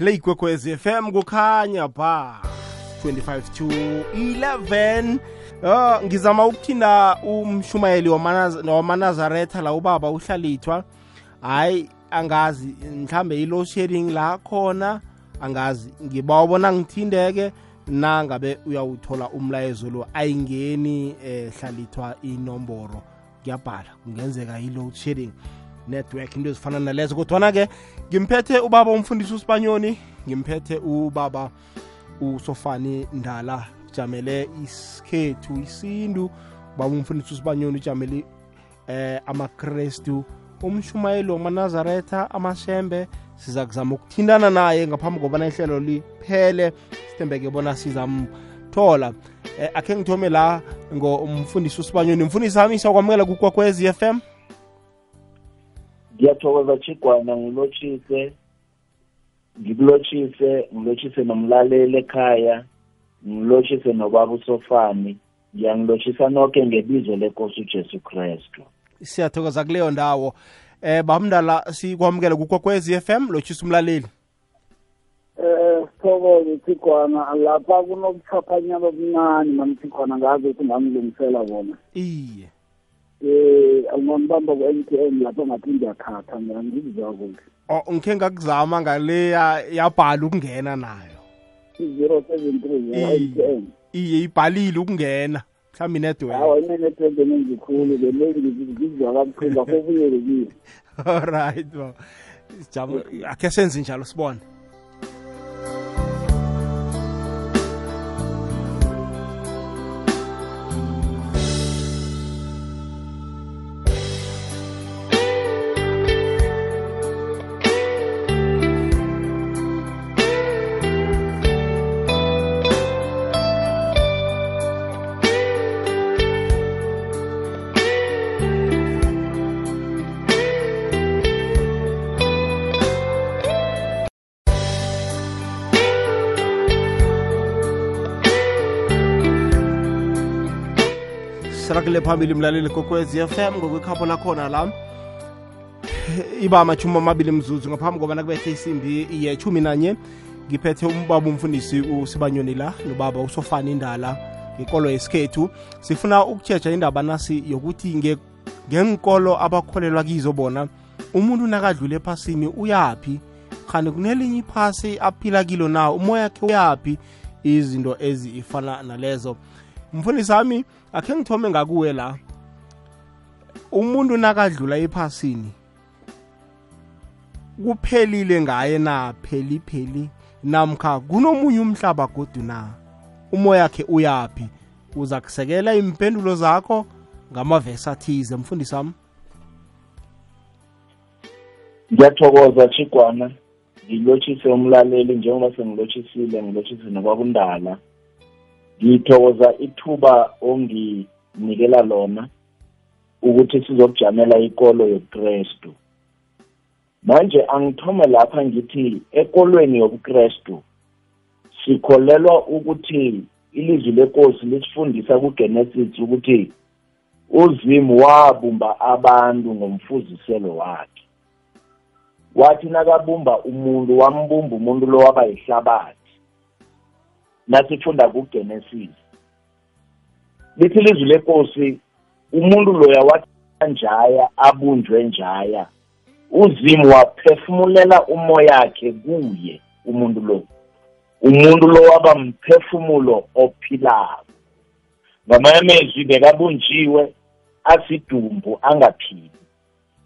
le ikwekwezi FM kukhanya ba 25 to 11 uh, ngizama ukuthinda umshumayeli wamanazaretha la ubaba uhlalithwa. Hayi angazi mhlambe i-low sharing la khona angazi ngibawabona ngithindeke nangabe uyawuthola umlayezo lo ayingeni eh hlalithwa inomboro. Ngiyabhala kungenzeka i-load sharing network into ezifana nalezo. Kodwana-ke ngimphethe ubaba umfundisi usibanyoni ngimphethe ubaba usofani ndala jamele isikhethu isindu. Ubaba umfundisi usibanyoni ujamele eh amakrestu umshumayeli wamanazaretha amashembe. Siza kuzama ukuthintana naye ngaphambi kobana ihlelo liphele. Sithembeke bona sizamthola. Eh, akhe ngithome la ngomfundisi usibanyoni mfundisi wami siyakwamukela kukwakhwez f m ngiyathokoza chigwana ngilotshise ngikulotshise ngilotshise nomlaleli ekhaya ngilotshise nobaba usofani ngiyangilotshisa nonke ngebizo lenkosi ujesu kristu. Siyathokoza kuleyo ndawo. Eh bamndala sikwamukele kukwakwezi f m lotshisa umlaleli. Eh sithokoze thigwana lapha kunobuchaphanyana obuncane mamthigwana ngazi ukuthi ngamlungisela bona. Iye eh ungangibamba ku-n t n lapho ngathi ngiyakhatha mina ngikuzwa kuhle. Oh ngikhe ngakuzama ngale ya- yabhala ukungena nayo. I-zero seven three ya-n t n. iye ibhalile ukungena mhlawumbe inetwork. Hawa inenetwork eningi khulu ke le ngizwa kabuhlungu akho ubuyele kiyo alright ba sijama akhe senze njalo sibone. Sirakele phambili mlaleli kokwezi FM ngokwekhapho lakhona la. Iba amachumi amabili mzuzu ngaphambi kobana kubehle isimbi yechumi nanye ngiphethe umbaba umfundisi usibanyoni la nobaba usofani indala ngekolo yesikhethu. Sifuna ukutshetsha indaba nasi yokuthi nge- ngenkolo abakholelwa kizo bona umuntu nakadlule ephasini uyaphi? Khani kunelinye iphasi aphila kilo na? Umoya wakhe uyaphi? Izinto ezifana nalezo mfundisi wami akhe ngithome ngakuwe la. Umuntu nakadlula ephasini kuphelile ngaye na? Pheli pheli. Namkha kunomunye umhlaba godu na? Umoya wakhe uyaphi? Uza kusekela impendulo zakho ngamavesi athize mfundisi wami. Ngiyathokoza chigwana ngilotshise umlaleli njengoba sengilotshisile ngilotshise nokwakundala. Ngithokoza ithuba onginikela lona ukuthi sizokujamela ikolo yokrestu. Manje angithome lapha ngithi ekolweni yobukrestu sikholelwa ukuthi ilizwi lenkosi lisifundisa kugenesis ukuthi uzimu wabumba abantu ngomfuziselo wakhe. Wathi nakabumba umuntu wambumba umuntu lo waba yihlabathi. Nasifunda kugenesis lithi ilizwi lenkosi umuntu loya wathi njaya abunjwe njaya. Uzimu waphefumulela umoyakhe kuye umuntu lo. Umuntu lo waba mphefumulo ophilako. Ngamanye amezwi bekabunjiwe asidumbu angaphili.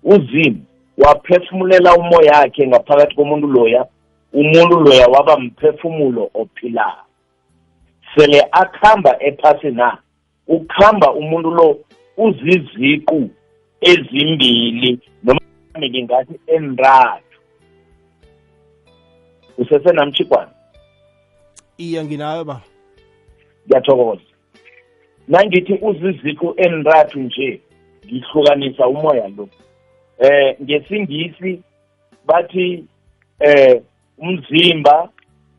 Uzimu waphefumulela umoyakhe ngaphakathi komuntu loya umuntu loya waba mphefumulo ophilako sele akhamba ephasi na? Ukhamba umuntu lo uziziqu ezimbili noma ngingathi enrathu usesenamchigwana iye nginayo ba. Ngiyathokoza. Nangithi uziziqu enrathu nje ngihlukanisa umoya lo. Eh ngesingisi bathi eh umzimba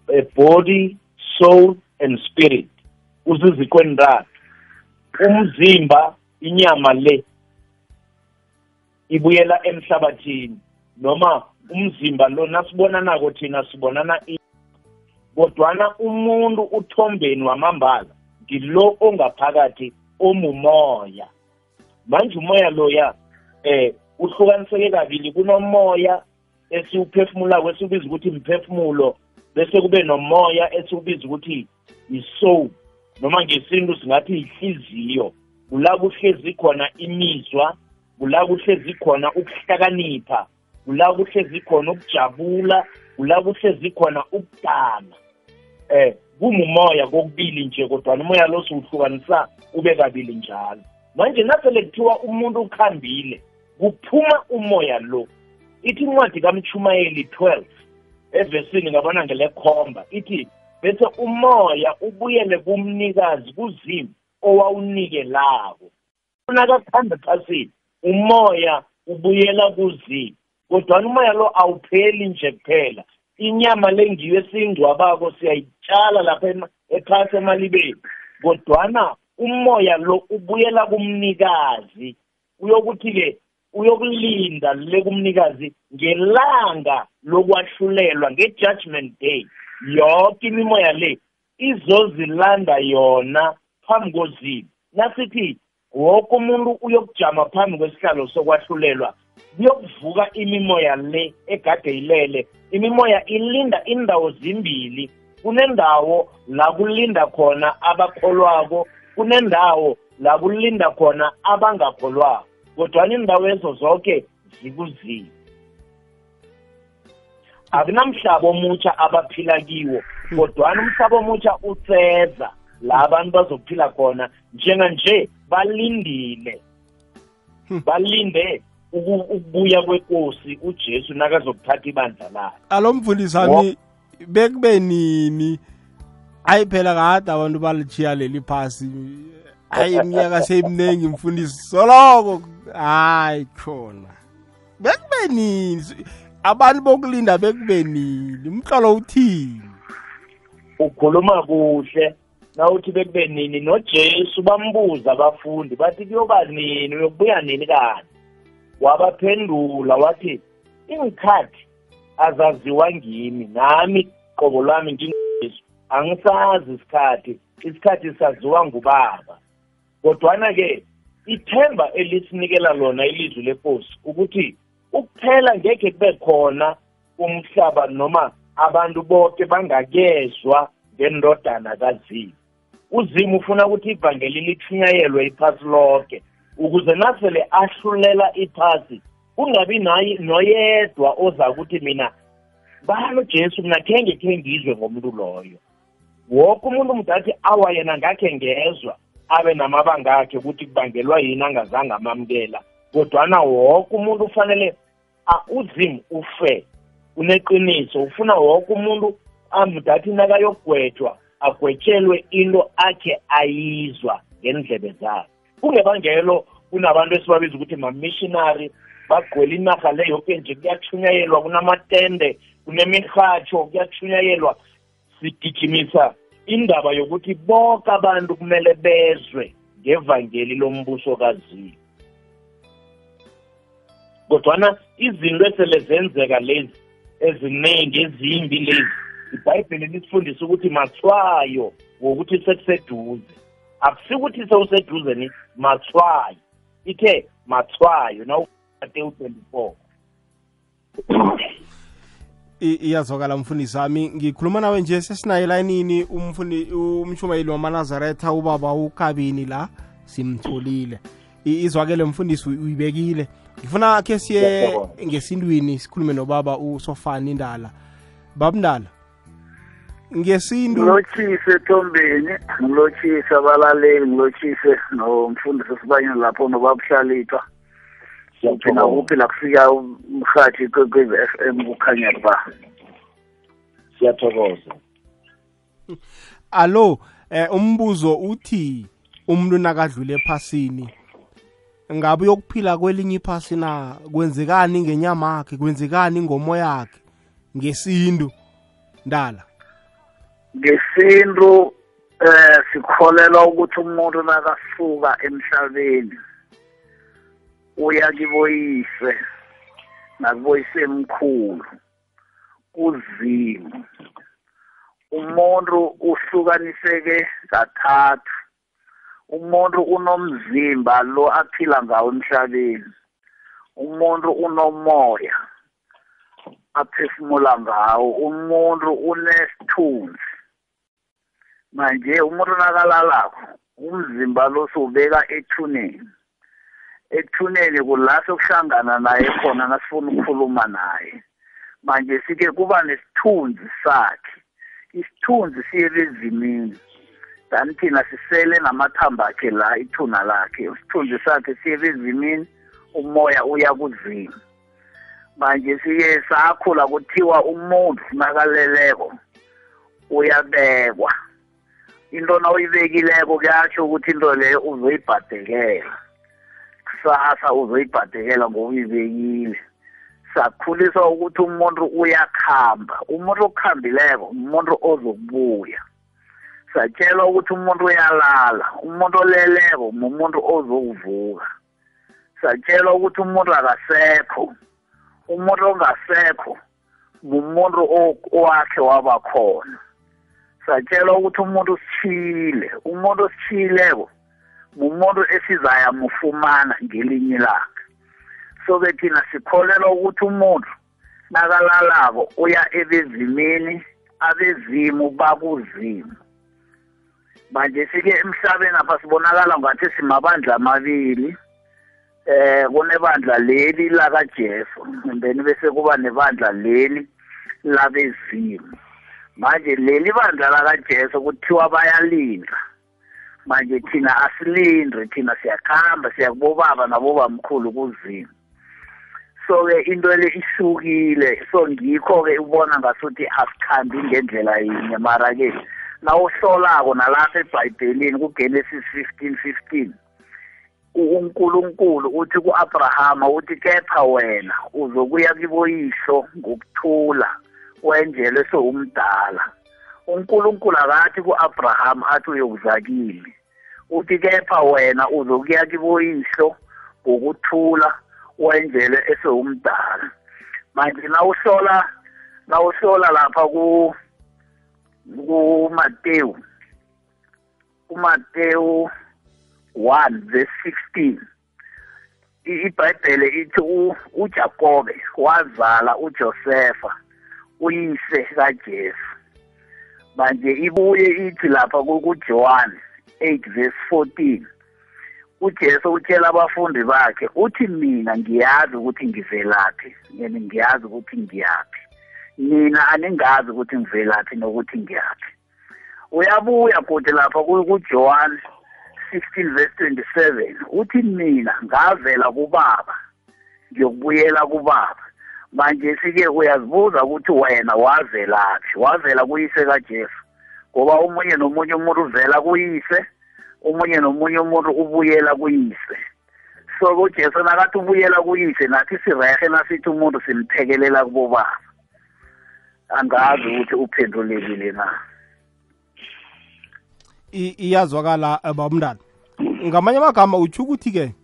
eh, body soul and spirit uziziqu enrathu umzimba inyama le ibuyela emhlabathini. Noma umzimba lo nasibonanako thina sibonana kodwana umuntu uthombeni wamambala ngilo ongaphakathi omumoya. Manje umoya loya eh uhlukaniseke kabili kunomoya esiwuphefumulako esiwubiza ukuthi mphefumulo bese kube nomoya esiwubiza ukuthi yi-soul noma ngesintu singathi yihliziyo kula kuhlezi khona imizwa kula kuhlezi khona ukuhlakanipha kula kuhlezi khona ukujabula kula kuhlezi khona ukudana. Eh kumumoya kokubili nje kodwa umoya lo siwuhlukanisa ube kabili njalo. Manje nasele kuthiwa umuntu ukhambile kuphuma umoya lo. Ithi incwadi kamchumayeli 12 evesini ngabona ngelekhomba ithi bese umoya ubuyele kumnikazi kuzimu owawunikelako unakakuhamba phasini umoya ubuyela kuzimu kodwana umoya lo awupheli nje kuphela. Inyama lengiyo esiyingcwabako siyayitshala lapha ephasi emalibeni. Kodwana umoya lo ubuyela kumnikazi. Uyokuthi-ke uyokulinda le kumnikazi ngelanga lokwahlulelwa nge-judgment day. Yoke imimoya le izozilanda yona phambi kozimu nasithi woke umuntu uyokujama phambi kwesihlalo sokwahlulelwa kuyokuvuka imimoya le egade ilele. Imimoya ilinda indawo zimbili kunendawo la kulinda khona abakholwako kunendawo la kulinda khona abangakholwako. Kodwana indawo ezo zonke zikuzimu akunamhlaba omutsha abaphila kiwo kodwana umhlaba omutsha useza la abantu bazophila khona njenganje balindile. Balinde uku- ukubuya kwenkosi ujesu nakazokuthatha ibandla lakhe. Alo mfundisi wami bekube nini? Ayi phela kade abantu balichiya leli phasi. Ayi iminyaka seyimningi mfundisi soloko hayi khona. Bekube nini abantu bokulinda bekube nini umhlolo uthini? Ukhuluma kuhle. Nawuthi bekube nini nojesu bambuza abafundi bathi kuyoba nini? Uyokubuya nini kanti wabaphendula wathi ingikhathi azaziwa ngimi. Nami qobo lwami nginjesu angisazi isikhathi. Isikhathi saziwa ngubaba. Kodwana-ke ithemba elisinikela lona ilizwi lenkosi ukuthi ukuphela ngekhe kube khona umhlaba noma abantu bonke bangakezwa ngendodana kazimu. Uzimu ufuna ukuthi ivangeli lithunyayelwe iphasi lonke ukuze nasele ahlulela iphasi kungabi naye noyedwa oza ukuthi mina bani ujesu mina khenge khe ngizwe ngomuntu loyo. Woke umuntu mdathi awa yena ngakhe ngezwa. Abe namabanga akhe ukuthi kubangelwa yini angazange amamukela. Kodwana woke umuntu ufanele a- uzimu ufe uneqiniso. Ufuna woke umuntu amdathi nakayokugwetjwa agwetshelwe into akhe ayizwa ngendlebe zakhe. Kungebangelo kunabantu esibabiza ukuthi ma-missionary bagcwele inarha le yoke nje kuyathunyayelwa kunamatende kunemirhatsho kuyathunyayelwa sigijimisa indaba yokuthi bonke abantu kumele bezwe ngevangeli lombuso kazimu kodwana izinto esele zenzeka lezi eziningi ezimbi lezi ibhayibheli lisifundisa ukuthi mathwayo wokuthi sekuseduze. Akusikuthi sewuseduze ni mathwayo ithe mathwayo nawumateu 24 I- iyazwakala mfundisi wami. Ngikhuluma nawe nje sesinayo elayinini umfundi umshumayeli wamanazaretha ubaba ukabini la simtholile. I- izwakele mfundisi uy- uyibekile. Ngifuna khe siye Ngiyabonga. ngesintwini sikhulume nobaba usofani indala babindala ngesintu ngilotshise ethombeni ngilotshise abalaleli ngilotshise nomfundisi esibanyeni lapho nobabuhlalithwa kuphi la kufika umhathi kwekwezi f m kukhanya ba? Siyathokoza. Alo eh, umbuzo uthi umuntu nakadlule ephasini ngabe uyokuphila kwelinye iphasi na? Kwenzekani ngenyama yakhe? Kwenzekani ngomoya yakhe? Ngesintu ndala? Ngesintu eh sikholelwa ukuthi umuntu nakasuka emhlabeni uya kiboyise nakuboyisemkhulu kuzimu. Umuntu uhlukaniseke kathathu. Umuntu unomzimba lo aphila ngawo emhlabeni. Umuntu unomoya aphefumula ngawo. Umuntu unesithunzi. Manje umuntu nakalalako umzimba lo siwubeka ethuneni. Ethuneni kula sokuhlangana naye khona nasifuna ukukhuluma naye. Manje sike kuba nesithunzi sakhe. Isithunzi siyele ezimini then thina sisele namathambo akhe la ithuna lakhe. Isithunzi sakhe siyele ezimini umoya uya kuzima manje sike sakhula kuthiwa umuntu nakaleleko uyabekwa. Into nawuyibekileko kuyatsho ukuthi into leyo uzoyibhadekela kusasa uzoyibhadekela ngokuyibekile sakhuliswa ukuthi umuntu uyakhamba. Umuntu okhambileko umuntu ozokubuya satshelwa ukuthi umuntu uyalala umuntu oleleko mumuntu ozokuvuka satshelwa ukuthi umuntu akasekho umuntu ongasekho mumuntu owakhe waba khona satshelwa ukuthi umuntu usithile umuntu osithileko mumuntu esizayamufumana ngelinye ilanga. So-ke thina sikholelwa ukuthi umuntu nakalalako uya ebezimini abezimu bakuzimu. Manje sike emhlabeni apha sibonakala ngathi simabandla amabili eh kunebandla leli lakaJesu then bese kuba nebandla leli labezimu. Manje leli bandla lakaJesu kuthiwa bayalinda. Manje thina asilindre thina siyakhamba siyakubobaba nabobamkhulu kuzimu. So-ke into le ihlukile so ngikho-ke ubona ngasuthi asikhambi ngendlela yinye. Mara-ke nawuhlolako nalapha ebhayibhelini kugenesis fifteen fifteen unkulunkulu uthi ku-abrahama uthi kepha wena uzokuya kiboyihlo ngokuthula wenjelwe sowumdala. Unkulunkulu akathi ku-abrahama athi uyokuza kimi uthi kepha wena uzokuya kiboyihlo ngokuthula wenjele esewumdala. Manje nawuhlola nawuhlola lapha ku kuMateyu kuMateyu 1 verse 16 iBhayibhele ithi uJakobe wazala uJosefa uyise kaJesu. Manje ibuye ithi lapha kuJohn 8 verse 14 uJesu utshela abafundi bakhe uthi mina ngiyazi ukuthi ngivelaphi yena ngiyazi ukuthi ngiyaphi. Mina aningazi ukuthi ngivelaphi nokuthi ngiyaphi. Uyabuya kude lapha kuJohn 16 verse 27 uthi mina ngavela kubaba ngiyokubuyela kubaba. Manje sike uyazibuza ukuthi wena wavelaphi? Wavela kuyise kaJesu. Ngoba omunye nomunye umuntu uvela kuyise omunye nomunye umuntu ubuyela kuyise. So ujesu nakathi ubuyela kuyise nathi sirehe nasithi umuntu simphekelela kubobaba. Angazi ukuthi uphendulekile na. Iyazwakala babumntana ngamanye amagama utsho ukuthi-ke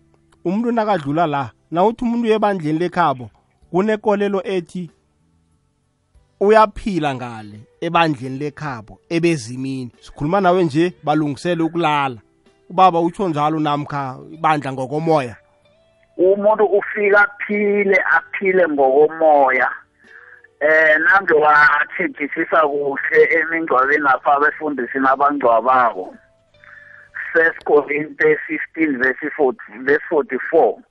umuntu nakadlula la nawuthi umuntu uyebandleni lekhabo kunekolelo ethi uyaphila ngale ebandleni lekhabo ebezimini. Sikhuluma nawe nje balungisele ukulala. Ubaba utsho njalo namkha ibandla ngokomoya. Umuntu ufika aphile aphile ngokomoya. Eh nange wathengisisa kuhle emingcwabeni lapha abefundisini abangcwabako first corinthians 15 verse 40 verse 44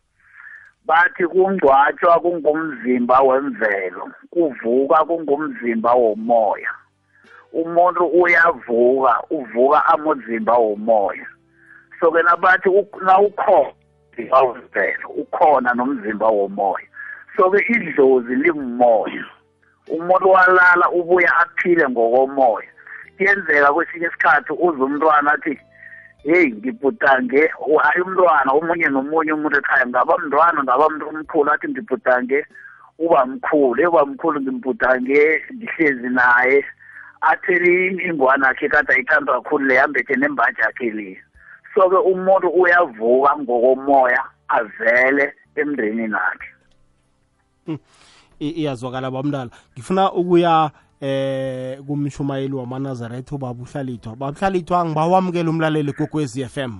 bathi kungcwatshwa kungumzimba wemvelo kuvuka kungumzimba womoya. Umuntu uyavuka uvuka amuzimba womoya. So ke nabathi nawukhona wemvelo ukhona nomzimba womoya. So ke idlozi limumoya umuntu walala ubuya aphile ngokomoya. Kuyenzeka kwesinye isikhathi uze umntwana athi heyi ngibhudange hayi umntwana omunye nomunye umuntu ekhaya ngaba mntwana ngaba mntu omkhulu athi ngibhudange uba mkhulu eba mkhulu ngimbhudange ngihlezi naye. Athele ingwane akhe kade ayithanda kakhulu le yambethe nembaji yakhe le. So-ke umuntu uyavuka ngokomoya avele emndenini akhe I- iyazwakala bamdala ngifuna ukuya eh kumshumayeli wamanazaretha ubaba uhlalithwa baba uhlalithwa ngibawamukela umlaleli kokwezi FM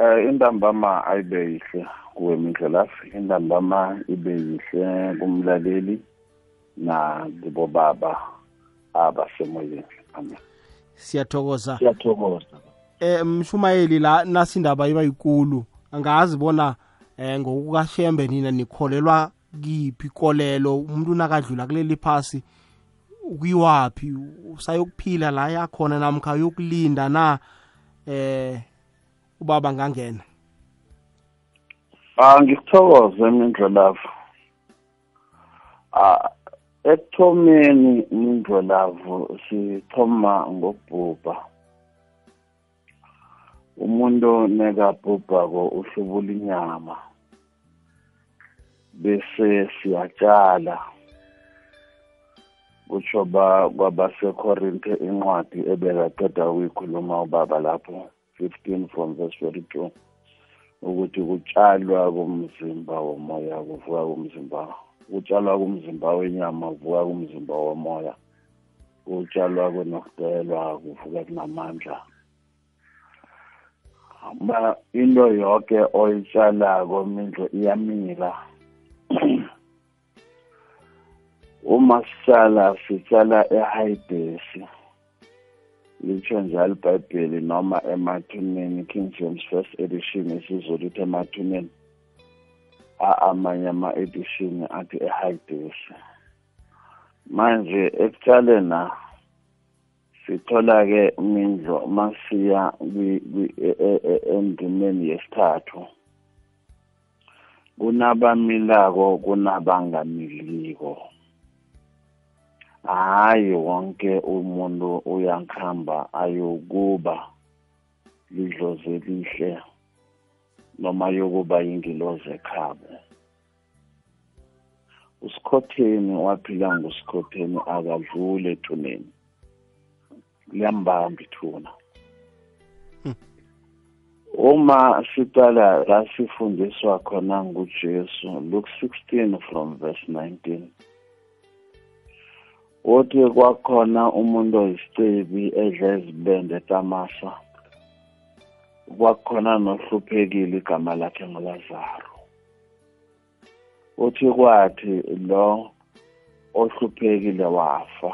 Eh intambama ayibe yihle kuwe mindlelafi intambama ibe yihle kumlaleli na kubo baba abasemoyeni. Amen. Siyathokoza. Siyathokoza. Eh mshumayeli la nasindaba iba yikulu. Angazi bona eh ngokukashembe nina nikholelwa kiphi ikolelo umuntu nakadlula kuleli phasi kuyiwaphi usayokuphila la yakhona namkha yokulinda na eh ubaba ngangena Ah ngikuthokoze mindlelafu Ah ekuthomeni mindlelavu sithoma ngokubhubha. Umuntu nekabhubhako uhlubula inyama bese siyatshala kutsho ba kwabasekorinte incwadi ebekaqeda ukuyikhuluma ubaba lapho 15 from verse 42 ukuthi kutshalwa komzimba womoya kuvuka komzimba kutshalwa kumzimba wenyama kuvuka kumzimba womoya kutshalwa kwenokudelwa kuvuka kunamandla. Ba into yonke oyitshalako mindlo iyamila. uma sitshala sitshala ehayidesi litsho njalo ibhayibheli noma emathuneni king james first edition isizulu lithi emathuneni amanye ama-edition athi ehayidesi manje ekutshalena sithola-ke mindlo masiya endimeni yesithathu. Kunabamilako kunabangamiliko hayi wonke umuntu uyakhamba ayokuba lidlozi elihle noma yokuba yingilozi ekhabo. Usikhotheni waphila ngusikhotheni akadlule ethuneni liyambamba ithuna. Uma siqala la sifundiswa khona ngujesu luke 16 from verse 19 uthi kwakhona umuntu oyisicebi edla izibende tamasa. Kwakhona nohluphekile igama lakhe ngulazaro. Uthi kwathi lo ohluphekile wafa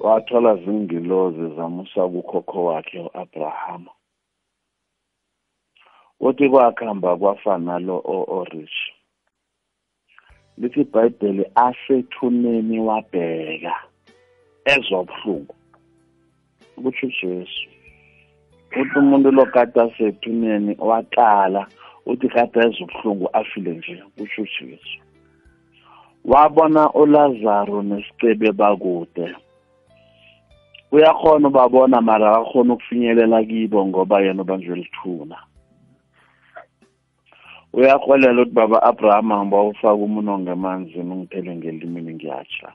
wathola zingilozi zamusa kukhokho wakhe u-abrahama. Uthi kwakuhamba kwafana lo o-orich lithi ibhayibheli asethuneni wabheka ezwa ubuhlungu kutsho ujesu. Uthi umuntu lo kade asethuneni waqala uthi kade ezwa ubuhlungu afile nje kutsho ujesu. Wabona ulazaro nesicebe bakude. Uyakhona ubabona mara akakhona ukufinyelela kibo ngoba yena ubanjwe lithuna uyakholela ukuthi baba abrahama ngiba ufaka umuntu ongemanzini ungithele ngelimini ngiyatsha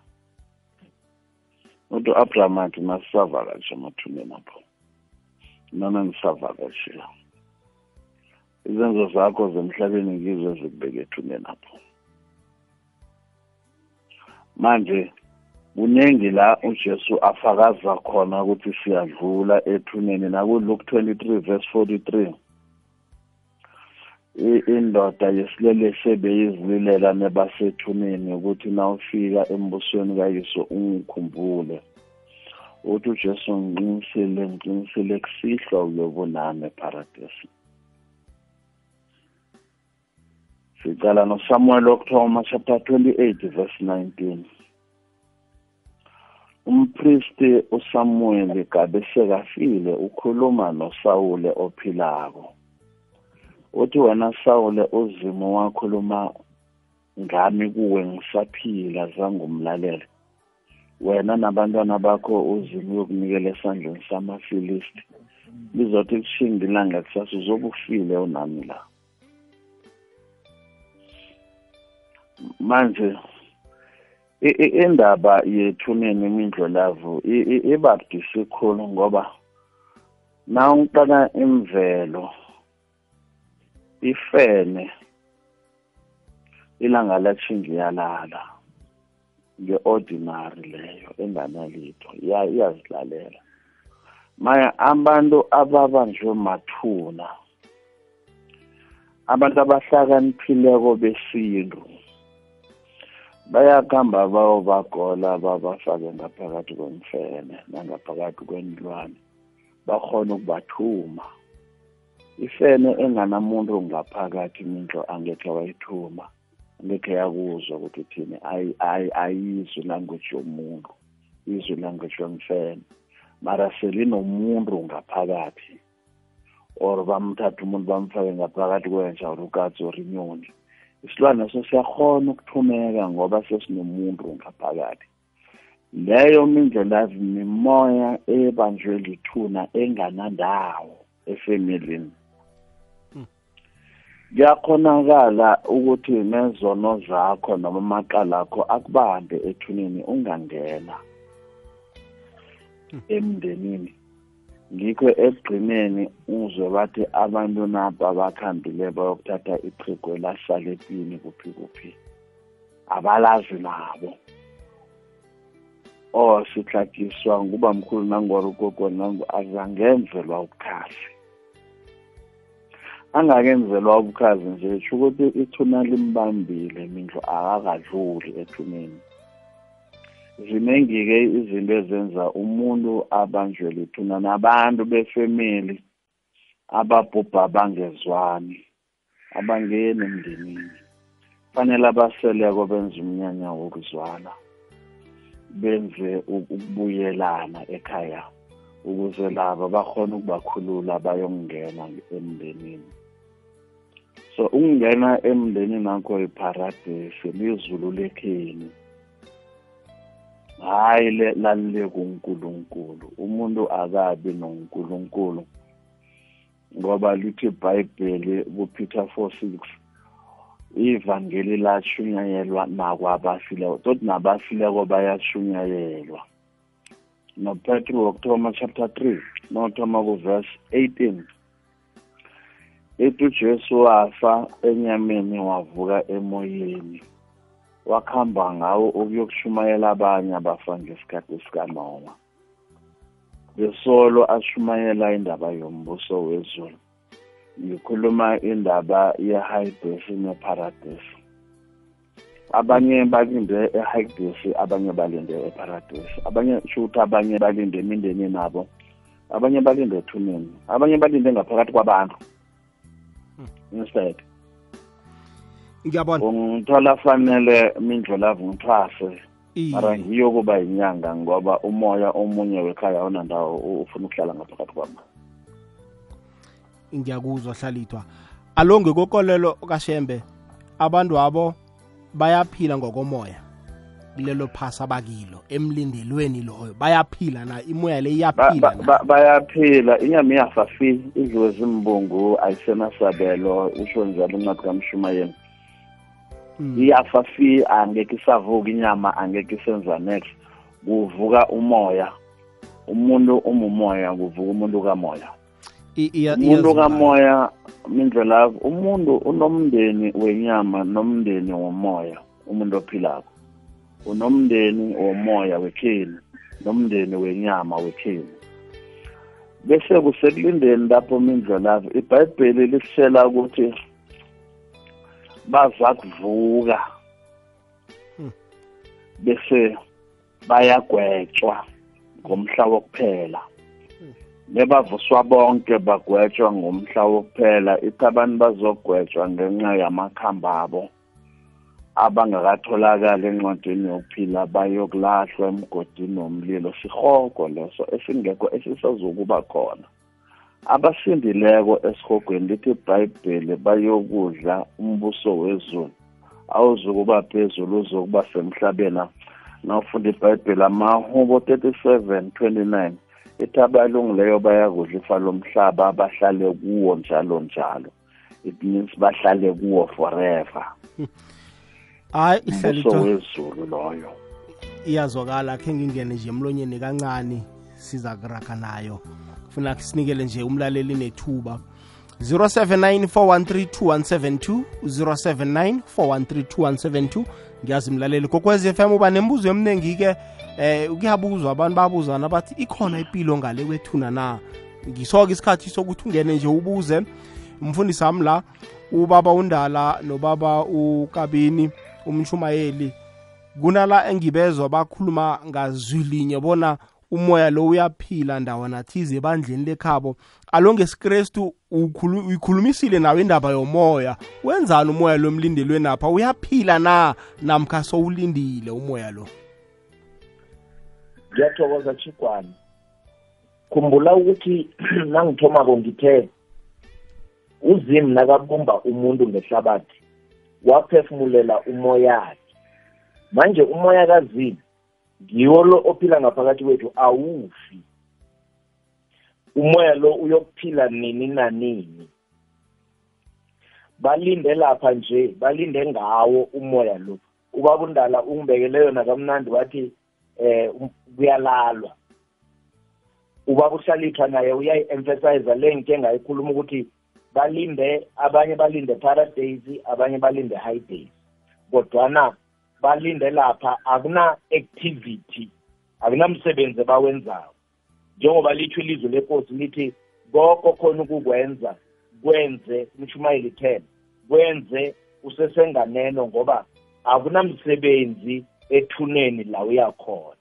uthi u-abraham athi nasisavakatshe emathuneni apho. Nona nisavakashela izenzo zakho zemhlabeni ngizo ezikubeka ethuneni apho. Manje kuningi la ujesu afakaza khona ukuthi siyadlula ethuneni. Naku-luke 23 verse 43 indoda yesilele sebeyizililela nebasethuneni ukuthi nawufika embusweni kayiso ungikhumbule. Uthi ujesu ngiqinisile ngiqinisile kusihlwa uyobunami eparadesi sicala nosamuel okuthoma chapter 28 verse 19 umpristi usamuel gabe sekafile ukhuluma nosawule ophilako. Uthi wena sawule uzimo wakhuluma ngami kuwe ngisaphila zangumlalele wena nabantwana bakho uzimo uyokunikela esandleni samafilisti. Lizothi kushinga ilanga kusasa uzobe ufile unami la. Manje indaba yethuneni imindlolavu ibabudisi khulu ngoba na uqala imvelo ifene ilanga lachingiyalala nge-ordinary leyo enganalitho iya- iyazilalela. Maya abantu ababanjwe mathuna abantu abahlakaniphileko besintu bayakuhamba bayobagola babafake ngaphakathi kwemfene nangaphakathi kwenilwane bakhona ukubathuma. Ifene enganamuntu ngaphakathi imintlo angekhe wayithuma angekhe yakuzwa ukuthi uthini ayi- ayi- ayizwi language yomuntu izwi language yomfene. Mara selinomuntu ngaphakathi or bamthatha umuntu bamfake ngaphakathi kwenja or ukatsi or inyoni. Isilwane so siyakhona ukuthumeka ngoba sesinomuntu ngaphakathi. Leyo mindlelazi mimoya ebanjwe lithuna enganandawo efemelini. Kuyakhonakala ukuthi nezono zakho noma amaqala akho akubambe ethuneni ungangena. Emndenini. Ngikho ekugcineni uzwe bathi abantu napa bakhambile bayokuthatha iqhego lahlala epini kuphi kuphi. Abalazi nabo. Oh sihlakiswa nguba mkhulu nangora ugogo nangu azangenzelwa ubukhasi angakenzelwa ubukhazi nje sho ukuthi ithuna limbambile mindlu akakadluli ethuneni. Ziningi-ke izinto ezenza umuntu abanjwe lithuna nabantu befemeli ababhubha bangezwani abangeni emndenini. Fanele abaseleko benze umnyanya wokuzwana benze ukubuyelana ekhaya ukuze laba bakhona ukubakhulula bayongena emndenini. So ukungena emndenini akho iparadesi lizulu lekheni hayi lalile kuNkulunkulu. Umuntu akabi noNkulunkulu ngoba lithi iBhayibheli kuPeter 4:6 ivangeli lashunyayelwa nakwabafileko tot nabafileko bayashunyayelwa. Nopetro wokuthoma chapter 3 nothoma kuverse 18 ethi ujesu wafa enyameni wavuka emoyeni. Wakhamba ngawo ukuyokushumayela abanye abafa ngesikhathi sikanoma. Besolo ashumayela indaba yombuso wezulu. Ngikhuluma indaba ye-hybris neparadise abanye balinde e-hybris abanye balinde eparadise abanye sho ukuthi abanye balinde emindeni nabo. Abanye balinde ethuneni. Abanye balinde ngaphakathi kwabantu. Instead ngiyabona. Ungithola fanele mindlulavu ngithwase Iye. mara ngiyo kuba yinyanga ngoba umoya omunye wekhaya awunandawo ufuna ukuhlala ngaphakathi kwami. Ngiyakuzwa hlalithwa. Alo ngekokolelo kashembe abantu abo bayaphila ngokomoya. Kulelo phasa bakilo emlindelweni loyo. Bayaphila na? Imoya le Ba- iyaphila ba- na? ba- bayaphila. Inyama iyafafi idliwe zimbungu ayisenasabelo usho njalo incwadi kamshumayeli. Mm. iyafafi angeke isavuka inyama angeke isenza next. Kuvuka umoya. Umuntu umumoya kuvuka umuntu kamoya. I- iya- umuntu iyazwakala. kamoya mindlela umuntu unomndeni wenyama nomndeni womoya umuntu ophilako. Unomndeni womoya wekheni nomndeni wenyama wekheni bese kusekulindeni lapho mindlelavu ibhayibheli lisitshela ukuthi baza kuvuka. Hmm. bese bayagwetshwa ngomhla wokuphela. Bebavuswa bonke bagwetshwa ngomhla wokuphela ithi abantu bazogwetshwa ngenxa yamakhamba abo. Abangakatholakali encwadini yokuphila bayokulahlwa emgodini womlilo sihoko leso esingekho esisazokuba khona. Abasindileko esihogweni lithi ibhayibheli bayokudla umbuso wezulu awuzukuba phezulu uzokuba semhlabeni. Nawufunda ibhayibheli amahubo 37 29 ithi abalungileyo bayakudla ifa lomhlaba bahlale kuwo njalo njalo. It means bahlale kuwo forever hayi umbuso ihlalithwa wezulu loyo. Iyazwakala khe ngingene nje emlonyeni kancane siza kuraga nayo. Funa sinikele nje umlaleli nethuba. 0794132172 0794132172 ngiyazi mlaleli kokwez FM uba nembuzo eminingi-ke eh kuyabuzwa abantu babuzana bathi ikhona impilo ngale kwethuna na? Ngisoke isikhathi sokuthi ungene nje ubuze. Umfundisi wami la ubaba undala nobaba ukabini. Umshumayeli kunala engibezwa bakhuluma ngazwi linye bona umoya lo uyaphila ndawana thize ebandleni lekhabo. Alo ngesikrestu ukhulu- uyikhulumisile nawe indaba yomoya. Wenzani umoya lo emlindelweni apha? Uyaphila na namkha sowulindile umoya lo? Ngiyathokoza chigwana khumbula ukuthi nangithomako ngithe uzimu nakabumba umuntu ngehlabathi. Waphefumulela umoyakhe manje umoya kazimu ngiwo lo ophila ngaphakathi kwethu awufi. Umoya lo uyokuphila nini nanini balinde lapha nje balinde ngawo umoya lo. Ubaba undala ungibekele yona kamnandi wathi eh um- kuyalalwa. Ubaba uhlalithwa naye uyayi-emphasize le ngike ngayikhuluma ukuthi balinde abanye balinde paradise abanye balinde high days. Kodwana balinde lapha akuna-activity akunamsebenzi abawenzayo njengoba litho ilizwe lenkosi lithi koko khona ukukwenza kwenze umshumayeli 10 kwenze usesenganeno ngoba akunamsebenzi ethuneni la uyakhona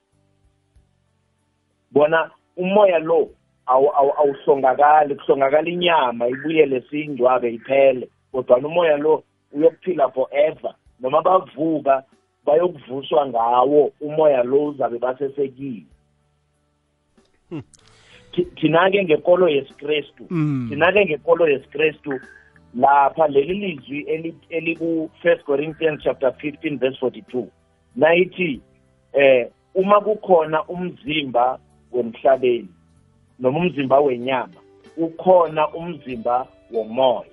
bona umoya lo awu- awu- awuhlongakali kuhlongakala inyama ibuyele siyingcwabe iphele kodwa umoya lo uyokuphila forever. Noma bavuka bayokuvuswa ngawo umoya lo uzabe basesekiwe Thi- thina-ke ngekolo yesikrestu Mm. thina-ke ngekolo yesikrestu lapha leli lizwi eli- eliku-first corinthians chapter 15 verse 42 nayithi eh uma kukhona umzimba wemhlabeni noma umzimba wenyama ukhona umzimba womoya.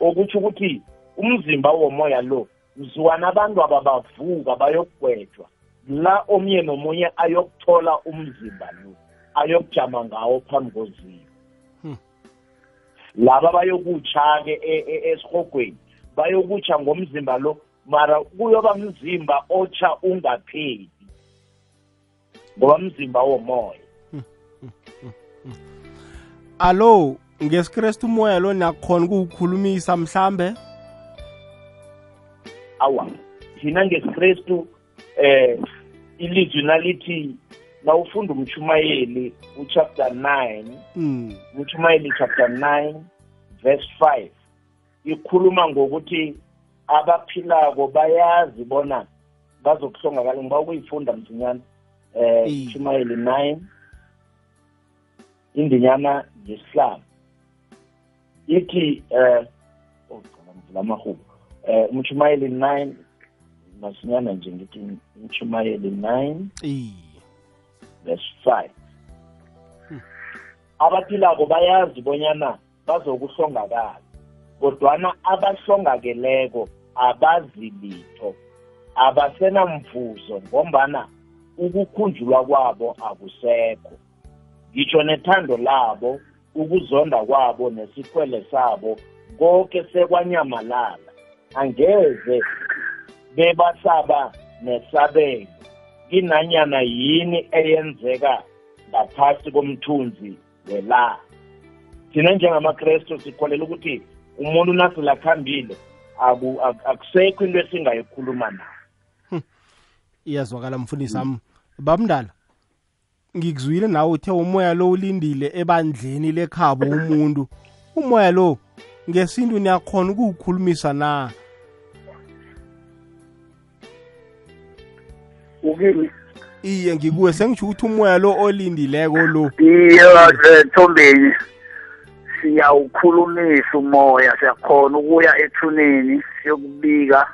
Okutsho ukuthi umzimba womoya lo mzwana abantu ababavuka bayokugwetshwa la omnye nomunye ayokuthola umzimba lo ayokujama ngawo phambi kozimo laba bayokutsha-ke e- e- esihogweni bayokutsha ngomzimba lo mara kuyoba mzimba otsha ungapheli ngoba mzimba womoya. Alo ngesikrestu umoya lo niyakhona ukuwukhulumisa mhlambe awa thina ngesikrestu eh ilizwi nalithi nawufunda umshumayeli uchapter 9 mm. umshumayeli chapter 9 verse 5 ikhuluma ngokuthi abaphilako bayazi bona bazokuhlongakala ngiba ukuyifunda msinyana eh Iye. umshumayeli 9 indinyana yesihlanu. Ithi eh oh cha, ngivula amahubo eh umshumayeli 9 masinyana nje ngithi umshumayeli 9 iye verse 5 abaphilako bayazi bonyana bazokuhlongakala kodwana abahlongakeleko abazi litho. Abasenamvuzo ngombana ukukhunjulwa kwabo akusekho. Ngitsho nethando labo ukuzonda kwabo nesikhwele sabo konke sekwanyamalala. Angeze bebasaba nesabelo. Kinanyana yini eyenzeka ngaphasi komthunzi welanga thina njengamakrestu sikholela ukuthi umuntu nasilakhambile aku- ak- akusekho into esingayikhuluma nayo iyazwakala mfundisi wami. Babumdala ngikuzwile nawe uthe umoya lo ulindile ebandleni lekhabo umuntu umoya lo ngesintu niyakhona ukuwukhulumisa na? Ukini? Iye ngikuwe. Sengitsho ukuthi umoya lo olindileko lo. Iye thombeni siyawukhulumisa umoya. Siyakhona ukuya ethuneni siyokubika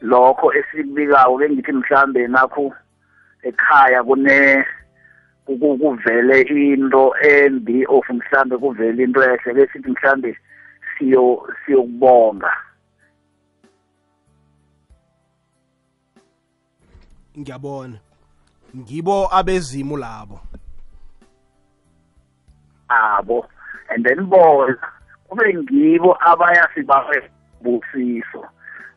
lokho esikubikayo ke ngithi mhlambe nakho ekhaya kune ku- kuvele into embi of mhlambe kuvele into ehle ke sithi mhlambe siyo siyokubonga. Ngiyabona. Ngibo abezimu labo. Abo. And then bona kube ngibo abaya sibabusiso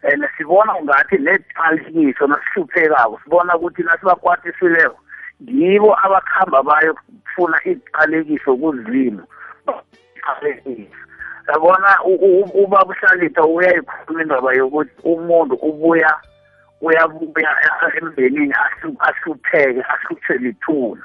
and sibona ngathi neqalikiso nasihluphekako sibona ukuthi nasibakwatisileko ngibo abakhamba bayofuna iqalekiso kuzimo. Iqalekiso yabona ubaba uhlalitha uyayikhuluma indaba yokuthi umuntu ubuya uyabuya emndenini ahlupheke ahluthwe lithuna.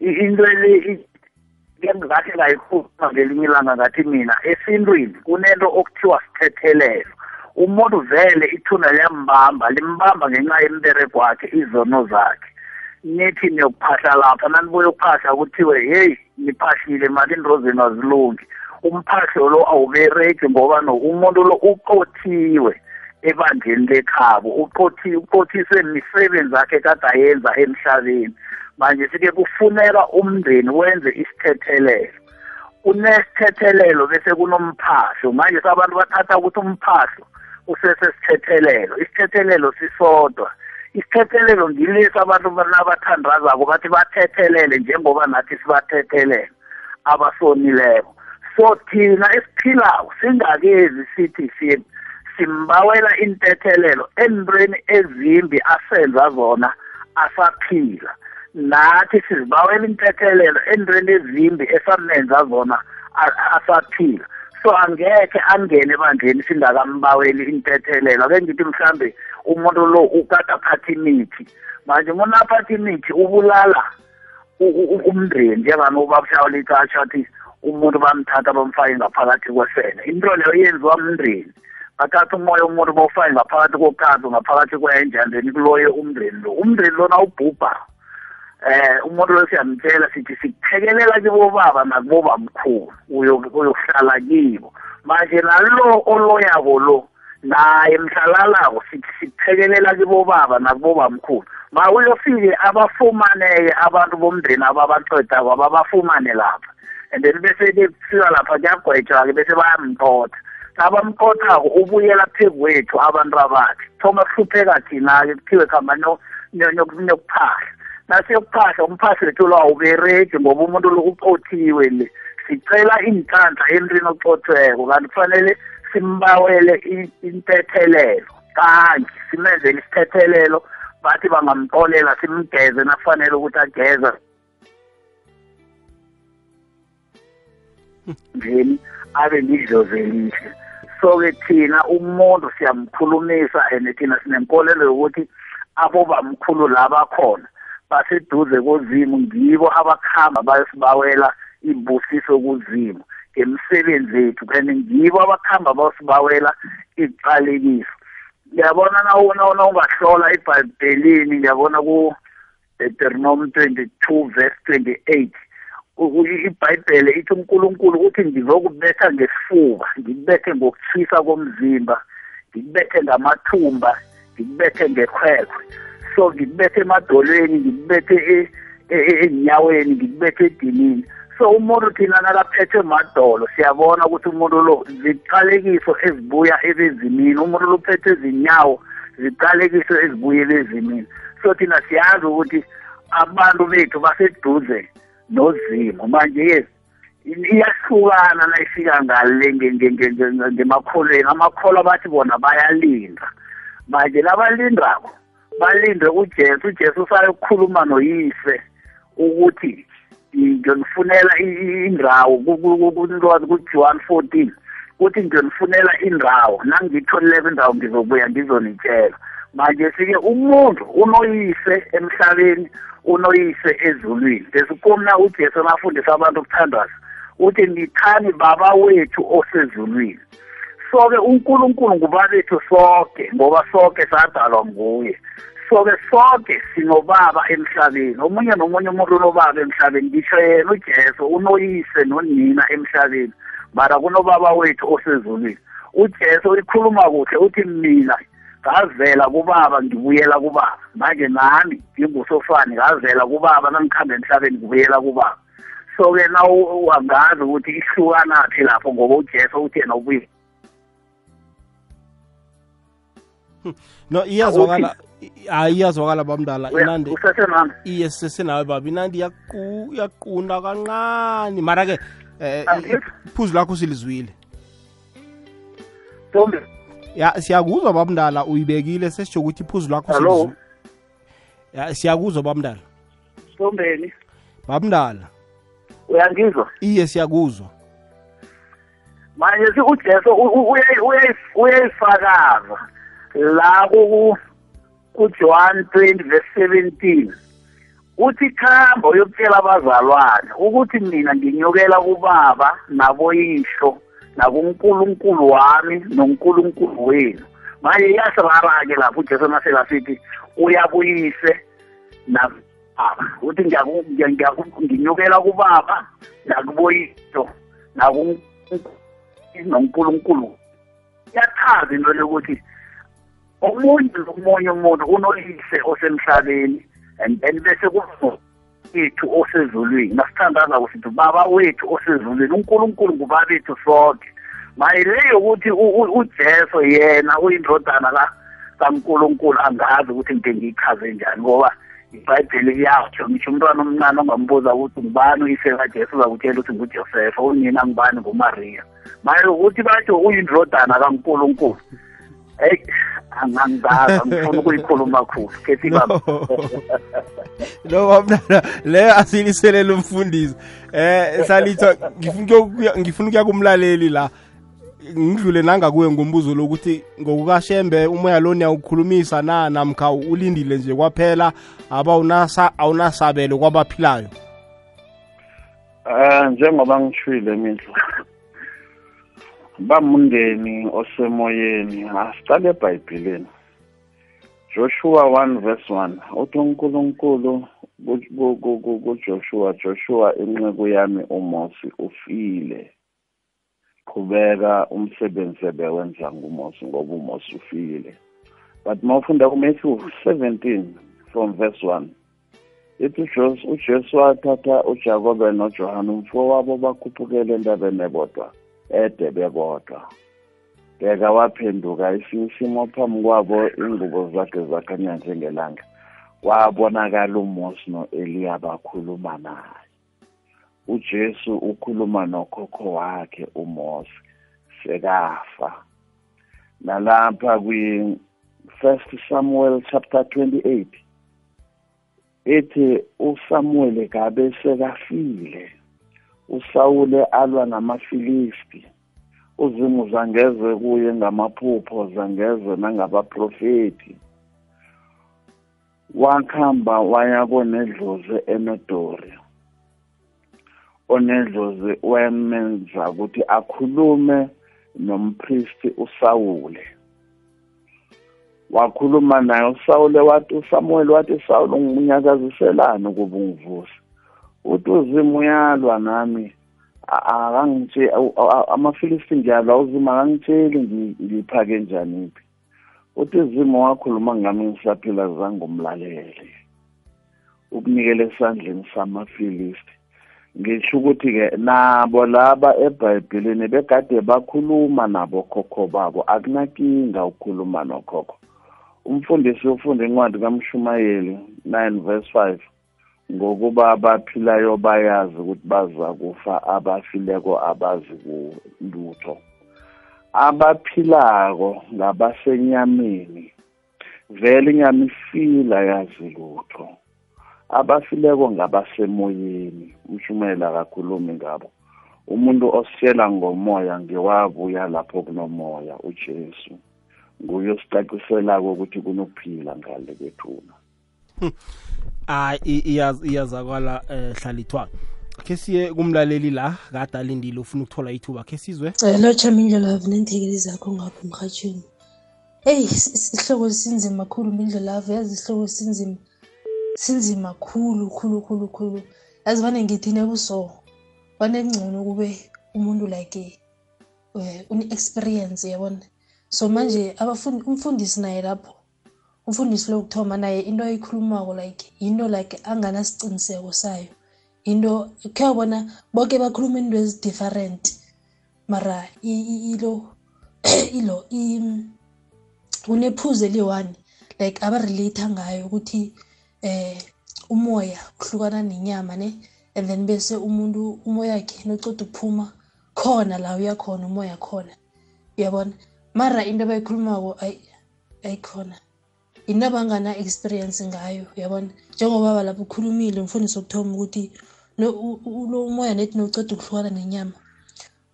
Into le ngathi ngayikhuluma ngelinye ilanga ngathi mina esintwini kunento okuthiwa sithethelelo. Umuntu vele ithuna liyambamba limbamba ngenxa yembereko wakhe izono zakhe. Nithi niyokuphahla lapha nanibuye ukuphahla kuthiwe heyi niphahlile mali into zenu azilungi. Umphahlo lo awubereki ngoba no umuntu lo uqothiwe ebandleni lekhabo. Uqothi uqothiswe imisebenzi yakhe kade ayenza emhlabeni. Manje sike kufuneka umndeni wenze isithethelelo. Kunesithethelelo bese kunomphahlo. Manje sabantu bathatha ukuthi umphahlo usesesithethelelo isithethelelo sisodwa. Isithethelelo ngilesi abantu nabathandazako bathi bathethelele njengoba nathi sibathethelele abasonileko. So thina esiphilako singakezi sithi simbawela intethelelo entweni ezimbi asenza zona asaphila. Nathi sizibawela intethelelo entweni ezimbi esamenza zona asaphila. So angekhe angene ebandleni singakambaweli intethelelo ake ngithi mhlambe umuntu lo ukade aphatha imithi. Manje umuntu aphatha imithi ubulala umndeni njengani ubabashawula icatsha athi umuntu bamthatha bamfake ngaphakathi kwesene into leyo yenziwa mndeni bathatha umoya umuntu bawufake ngaphakathi kokazi ngaphakathi kwenja and then kuloye umndeni lo. Umndeni lona ubhubha. Eh umuntu lo siyamtshela sithi sikuphekelela kibo baba nakubo mkhulu uyokuhlala kibo. Manje nalo oloyako lo naye mhlalalawo sithi sikuphekelela kibo baba nakubo bamkhulu ma uyofike abafumaneke abantu bomndeni ababaqedako ababafumane lapha. And then bese kufika lapha kuyagwetshwa-ke bese bayamqotha. Nabamqothako ubuyela phezu kwethu abantu abakhe. Thoma kuhlupheka thina-ke kuthiwe khamba nokuphahla. Nasiyokuphahla umphahla wethu lo awubereki ngoba umuntu lo uqothiwe le sicela iinhlanhla emntwini oqothweko kanti kufanele simbawele intethelelo kanje simenzele isithethelelo bathi bangamxolela simgeze nakufanele ukuthi ageza njeni? Abe lidlozi elihle so-ke thina umuntu siyamkhulumisa and thina sinenkolelo yokuthi abobamkhulu la bakhona. Baseduze kozimu ngibo abakhamba bayosibawela imbusiso kuzimu. Ngemisebenzi yethu and ngibo abakhamba bayosibawela iqalekiso ngiyabona na ungahlola ebhayibhelini ngiyabona ku Deuteronomy 22 verse 28 ibhayibhele ithi uNkulunkulu uthi ngizokubetha ngesifuba ngikubethe ngokuthisa komzimba ngikubethe ngamathumba ngikubethe ngekhwekhwe so ngikubethe emadolweni ngikubethe enyaweni ngikubethe edinini. So umuntu thina nakaphethwe madolo siyabona ukuthi umuntu lo ziqalekiso ezibuya ebezimini. Umuntu lo uphethwe zinyawo ziqalekiso ezibuya ebezimini. So thina siyazi ukuthi abantu bethu baseduze nozimo manje-ke iyahlukana nayifika ngale ngemakholweni. Amakholwa bathi bona bayalinda. Manje labalindako balinde ujesu ujesu usayokukhuluma noyise ukuthi ngiyonifunela indawo kulwazi ku-john fourteen kuthi ngiyonifunela indawo nangiyitholileko indawo ngizobuya ngizonitshela. Manje sike umuntu unoyise emhlabeni unoyise ezulwini. Lesikomna ujesu nafundisa abantu ukuthandaza uthi nithani baba wethu osezulwini. So-ke unkulunkulu ngubabethu sonke ngoba sonke sadalwa nguye. So-ke sonke sinobaba emhlabeni. Omunye nomunye umuntu unobaba emhlabeni ngisho yena ujesu unoyise nonina emhlabeni. Mara kunobaba wethu osezulwini. Ujesu uyikhuluma kuhle uthi mina ngavela kubaba ngibuyela kubaba. Manje nami ngingusofani ngavela kubaba nangikhambe emhlabeni ngibuyela kubaba. So-ke na wangazi ukuthi ihlukanaphi lapho ngoba ujesu uthi yena ubuye. no iyazwakala hayi iyazwakala bamdala inandi iye sisesenawe baba. Inandi yaqu- yaqunda kancane. Mara-ke eh Angizwa. iphuzu lakho silizwile. Ntombi, ya siyakuzwa babamdala uyibekile sesitsho ukuthi iphuzu lakho silizwi- ya siyakuzwa babamdala Ntombeni, babamdala uyangizwa? iye siyakuzwa. Manje si uJesu uyayifakaza. La ku kuJohn 20 verse 17 uthi khamba uyokutshela abazalwane ukuthi mina nginyukela kubaba naboyihlo nakunkulunkulu wami nonkulunkulu wenu. Manje iyasirara-ke lapho ujesu maselasithi uyabuyise nababa. Uthi nginyukela kubaba nakuboyihlo nakunkulunkulu iyachaza into lokuthi omunye nomunye umuntu unoyise osemhlabeni and then bese wethu osezulwini. Nasithandaza kusithi baba wethu osezulwini unkulunkulu ngubabethu sonke. Maye le yokuthi ujesu yena uyindodana ka- kankulunkulu angazi ukuthi ngide ngiyichaze njani ngoba ibhayibheli liyatsho ngisho umntwana omncane ongambuza ukuthi ngubani uyise kajesu uzakutshela ukuthi ngujosefa unina ngubani ngumariya. Maye ukuthi batsho uyindodana kankulunkulu. Heyi angangizazi angifuna ukuyikhuluma khulu kethi baba no babamdala leyo asiliselela umfundisi. Eh salithwa ngifuna ngifuna ukuya kumlaleli la. Ngidlule nangakuwe ngombuzo lokuthi ngokukashembe umoya lo niyawukhulumisa na? Namkha ulindile nje kwaphela aba unasa awunasabelo kwabaphilayo? Eh njengoba ngishwile mindlu. Bamundeni osemoyeni asiqale eBhayibhelini Joshua 1 verse 1 uthi uNkulunkulu ku- ku- ku- ku- kuJoshua Joshua inceku yami uMosi ufile. Qhubeka umsebenzi ebewenza nguMosi ngoba uMosi ufile. But mawufunda kuMatthew 17 from verse 1 ithi uJesu uJesu wathatha uJakobe noJohane umfowabo bakhuphukele entabeni ebodwa. Ede bebodwa bheka waphenduka esinye isimo phambi kwabo ingubo zakhe zakhanya njengelanga. Kwabonakala uMosi no-Eliya bakhuluma naye. uJesu ukhuluma nokhokho wakhe uMosi sekafa. Nalapha kwi First Samuel chapter 28 ethi uSamuel gabe sekafile. uSawule alwa namafilisti. Uzimu zangeze kuye ngamaphupho zangeze nangabaprofeti. Wakhamba waya konedlozi emedori onedlozi wamenza ukuthi akhulume nompristi uSawule wakhuluma naye uSawule wathi uSamuel wathi Sawule unginyakaziselani ukuba ungivusa uthi uzima uyalwa nami akangitsheli amafilisti ngiyalwa uzima akangitsheli ngi- ngiphake njani phi uthi izimo wakhuluma ngami ngisaphila zange umlalele ukunikela esandleni samafilisti ngisho ukuthi-ke nabo laba ebhayibhelini begade bakhuluma nabo khokho babo. Akunakinga ukukhuluma nokhokho. Umfundisi ufunda incwadi kamshumayeli 9 verse 5 ngokuba abaphilayo bayazi ukuthi baza kufa abafileko abazi kulutho. Abaphilako ngabasenyameni vele inyama ifila yazi lutho. Abafileko ngabasemoyeni umshumayeli akakhulumi ngabo. Umuntu ositshela ngomoya ngewabuya lapho kunomoya ujesu. Nguye osicaciselako ukuthi kunokuphila ngale kwethuna. Hayi i- iyaz- iyazakala eh hlalithwa ke siye kumlaleli la kade alindile ufuna ukuthola ithuba ke sizwe. Lotsha mindlelavu neenthekeli zakho ngapha emrhatshweni eyi is- is- isihloko sinzima khulu mindlelavu yazi isihloko sinzima sinzima khulu khulu khulu khulu. Yazi vane ngithi nebuso vane kungcono kube umuntu like um une-experience yabona? So manje abafundi umfundisi naye lapho umfundisi lokuthoma naye into ayikhulumako like yinto like anganasiciniseko sayo. Into khe wabona boke bakhuluma into ezi-different mara ilo ilo kunephuzu eli-one like abarelate ngayo ukuthi eh umoya kuhlukana nenyama ne and then bese umuntu umoya wakhe noceda ukuphuma khona la uyakhona umoya khona. Uyabona? Mara into abayikhulumako ayi ayikhona. into abangana experience ngayo yabona? Njengobaba lapho ukhulumile umfundisi wokuthoma ukuthi lo umoya nethi noceda ukuhlukana nenyama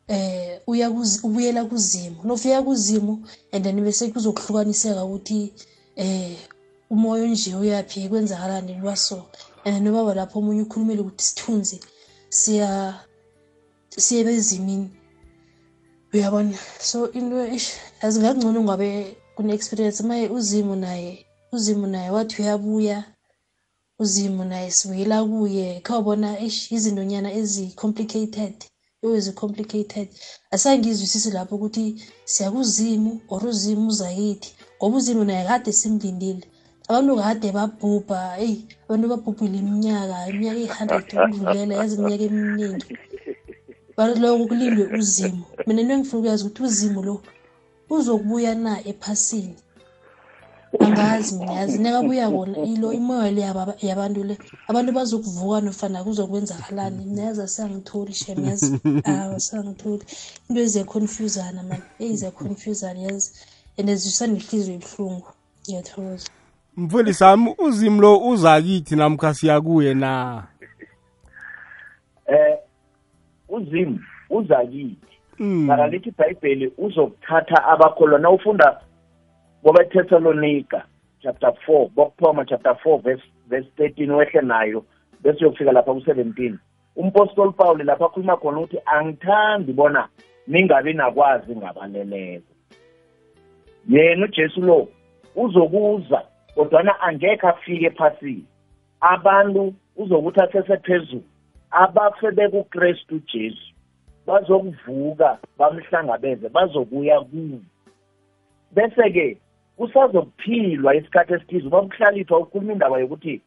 eh uya ubuyela kuzimu nofika kuzimu and then bese kuzokuhlukaniseka ukuthi eh umoya onje uyaphi kwenzakalani lwaso and then ubaba lapho omunye ukhulumile ukuthi sithunzi siya siye bezimini. Uyabona? So into ish yazi ngakungcono ngabe kune-experience maye uzimu naye uzimu naye wathi uyabuya uzimu naye sibuyela kuye. Khawubona ish izintonyana ezi-complicated ezi-complicated. Asangizwisisi lapho ukuthi siyakuzimu or uzimu uzakithi ngoba uzimu naye kade simlindile. Abantu kade babhubha eyi abantu babhubhile iminyaka iminyaka eyi-hundred ukudlulela yazi iminyaka eminingi. Baloko kulindwe uzimu. Mina into engifuna ukuyazi ukuthi uzimu lo uzokubuya na ephasini. Angazi mina yazi nekabuya kona ilo imoya le yabantu le abantu bazokuvuka nofana kuzokwenzakalani. Mina yazi asangitholi shem yazi. Asangitholi. Into eziyaconfusana mani eyi ziyaconfusana yazi and zisanehliziyo ebuhlungu. Ngiyathokoza. Mfundisi sami uzimu lo uzakithi namkha siyakuye na? Eh uzimu uza kithi. Mm. Mara lithi ibhayibheli uzokuthatha abakholwa na ufunda kwabathesalonika chapter 4 bokuthoma chapter 4 verse verse 13 wehle nayo bese uyokufika lapha ku-17 umpostoli pawuli lapha akhuluma khona ukuthi angithandi bona ningabi nakwazi ngabaleleko. Yena ujesu lo uzokuza kodwana angekhe afike ephasini abantu uzokuthi asesephezulu abafe bekukristu jesu. Bazokuvuka bamhlangabeze bazokuya kuwo bese-ke kusazokuphilwa isikhathi esithize bakuhlalithwa ukhuluma indaba yokuthi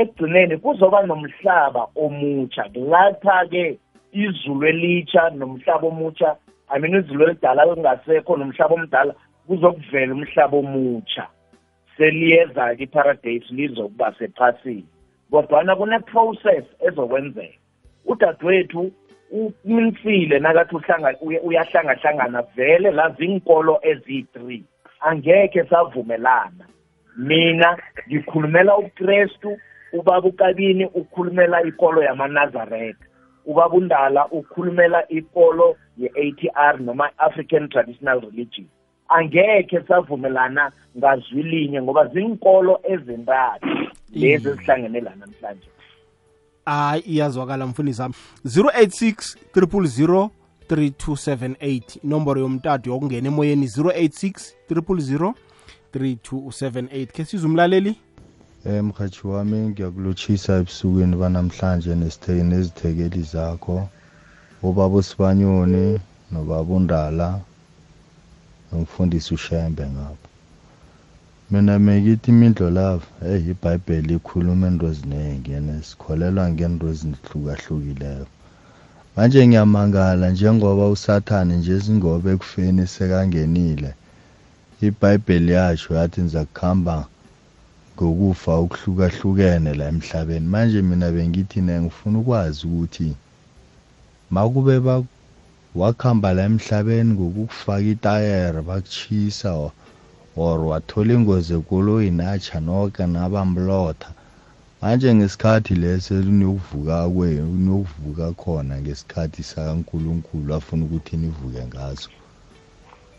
ekugcineni kuzoba nomhlaba omutsha. Kulapha-ke izulu elitsha nomhlaba omutsha i mean izulu elidala lingasekho nomhlaba omdala kuzokuvela umhlaba omutsha. Seliyeza-ke iparadise lizokuba sephasini. Kodwana kune-process ezokwenzeka. Udadewethu umfile nakathi uhlanga uya- uyahlangahlangana vele la zinkolo eziyi-three angekhe savumelana. Mina ngikhulumela ukristu ubaba ukabini ukhulumela ikolo yamanazaretha ubaba undala ukhulumela ikolo ye-ATR noma African Traditional Religion. Angekhe savumelana ngazwi linye ngoba zinkolo ezintathu lezi ezihlangene la namhlanje. Hayi iyazwakala mfundisi wami. 086 000 3278 inomboro yomtato yokungena emoyeni 086 000 3278 khe siza umlaleli? Eh mhathi wami ngiyakulotshisa ebusukwini banamhlanje nezithekeli zakho ubaba usibanyoni nobaba undala nomfundisi ushembe ngapha. Mina mekithi imindlo lava hey ibhayibheli ikhuluma into eziningi and sikholelwa ngento ezihlukahlukileko. Manje ngiyamangala njengoba usathane nje zingoba ekufeni sekangenile ibhayibheli yasho yathi niza kuhamba ngokufa okuhlukahlukene la emhlabeni. Manje mina bengithi na ngifuna ukwazi ukuthi makube ba wakhamba la emhlabeni ngokukufaka itayere bakuchisa or, wathola ingozi ekoloyini atsha noke nabamlotha. Manje ngesikhathi leso niyokuvuka kwe niyokuvuka khona ngesikhathi sakankulunkulu afuna ukuthi nivuke ngaso.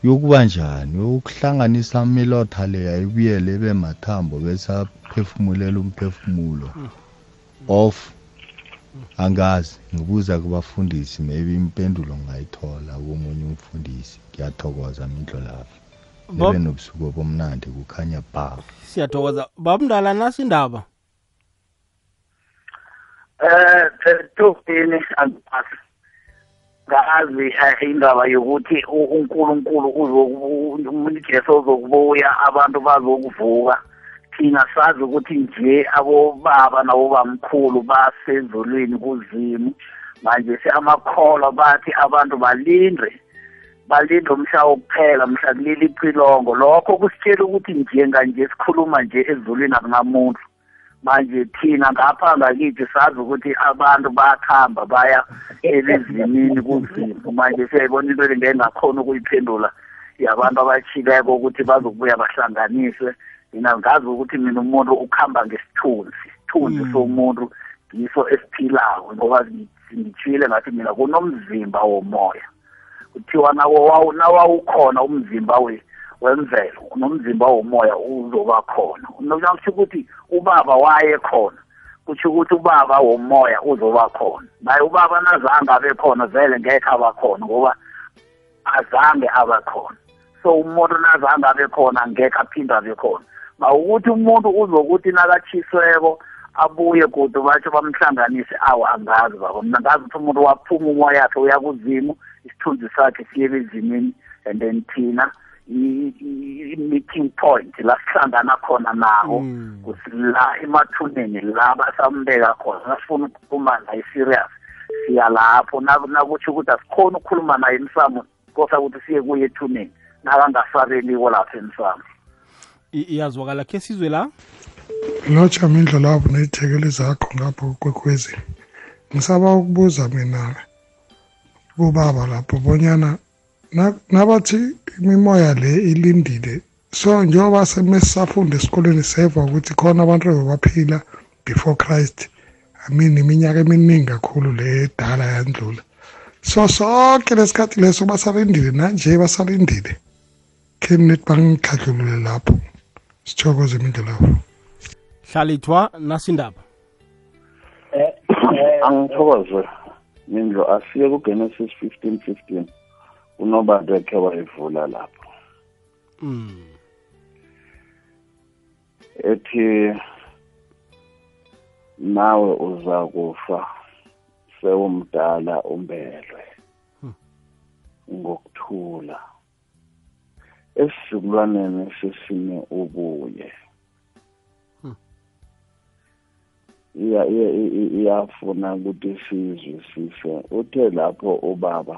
Yokuba njani? Yokuhlanganisa amilotha leya ibuyele ibe mathambo bese aphefumulela umphefumulo off angazi. Ngibuza kubafundisi maybe impendulo ngayithola komunye umfundisi. Ngiyathokoza mindlo lapha Bob- nobusuku obumnandi kukhanya ba. Siyathokoza. Babumdala nasi indaba? Eh tofini angiphasi ngazi eh, indaba yokuthi uNkulunkulu uzoku uJesu uzokubuya abantu bazokuvuka. Thina sazi ukuthi nje abobaba nabobamkhulu basezulwini kuzimu. Manje siyamakholwa bathi abantu balinde balinde umhla wokuphela mhla kulili ichilongo lokho kusitshela ukuthi njenganje sikhuluma nje ezulwini akunamuntu. Manje thina ngapha ngakithi sazi ukuthi abantu bayakhamba baya ebezimini kuzimu manje siyayibona into le ngengakhona ukuyiphendula yabantu abatshileko ukuthi bazokubuya bahlanganiswe. Mina ngazi ukuthi mina umuntu ukuhamba ngesithunzi isithunzi somuntu ngiso esiphilako ngoba ngitshile ngathi mina kunomzimba womoya. Kuthiwa nawo nawawukhona umzimba we wemvelo nomzimba womoya uzoba khona. Nokusho ukuthi ubaba waye khona kusho ukuthi ubaba womoya uzoba khona. Naye ubaba nazange abe khona vele ngekho abakhona ngoba azange abe khona. So umuntu nazange abe khona ngekho aphinde abe khona. Mawukuthi umuntu uzokuthi nakatshisweko abuye kude batsho bamhlanganise awu angazi baba. Mina ngazi ukuthi umuntu waphuma umoya yakhe uya kuzimu isithunzi sakhe siye bezimini and then thina i-meeting point la sihlangana khona nawo la emathuneni la basambeka khona nasifuna ukukhuluma naye serious siya lapho. Nakutsho ukuthi asikhoni ukukhuluma naye emsamo kosa ukuthi siye kuye ethuneni nakangasabeliko lapho emsamo. Iyazwakala khe sizwe la? Lotsha mindlo lapho nezithekeli zakho ngapho kwekwezi ngisaba ukubuza mina kubaba lapho bonyana nabathi imimoya le ilindile so njengoba semesisafunda esikoleni seva ukuthi khona abantu bebaphila before christ i mean iminyaka eminingi kakhulu le edala yandlula. So sonke lesikhathi leso basalindile nanje basalindile khe nithi bangikhahlulule lapho? Sithokoze imindlu lapho hlalithwa nasindaba angithokoze. Mindlo asiye kugenesis 15 15 unobantu ekhe wayivula lapho. Mm. ethi nawe uza kufa sewumdala umbelwe ngokuthula. Esizukulwaneni sesine ubuye. Iyafuna ukuthi sizwisise. Uthe lapho ubaba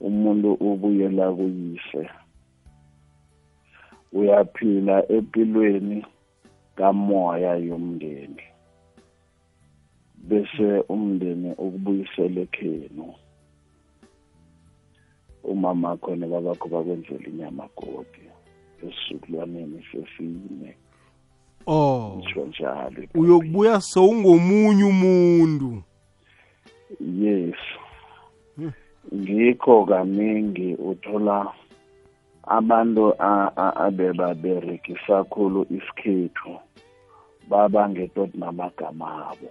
umuntu ubuyela kuyise. Uyaphila empilweni kamoya yomndeni bese umndeni ukubuyisela ekhenu. Umama khona babakho bakwenzela inyama godi esizukulwaneni sesine. Oh. Njalo uyokubuya sowungomunye umuntu. Yes ngikho kaningi uthola abantu abebaberekisa khulu isikhethu babangetot namagama abo.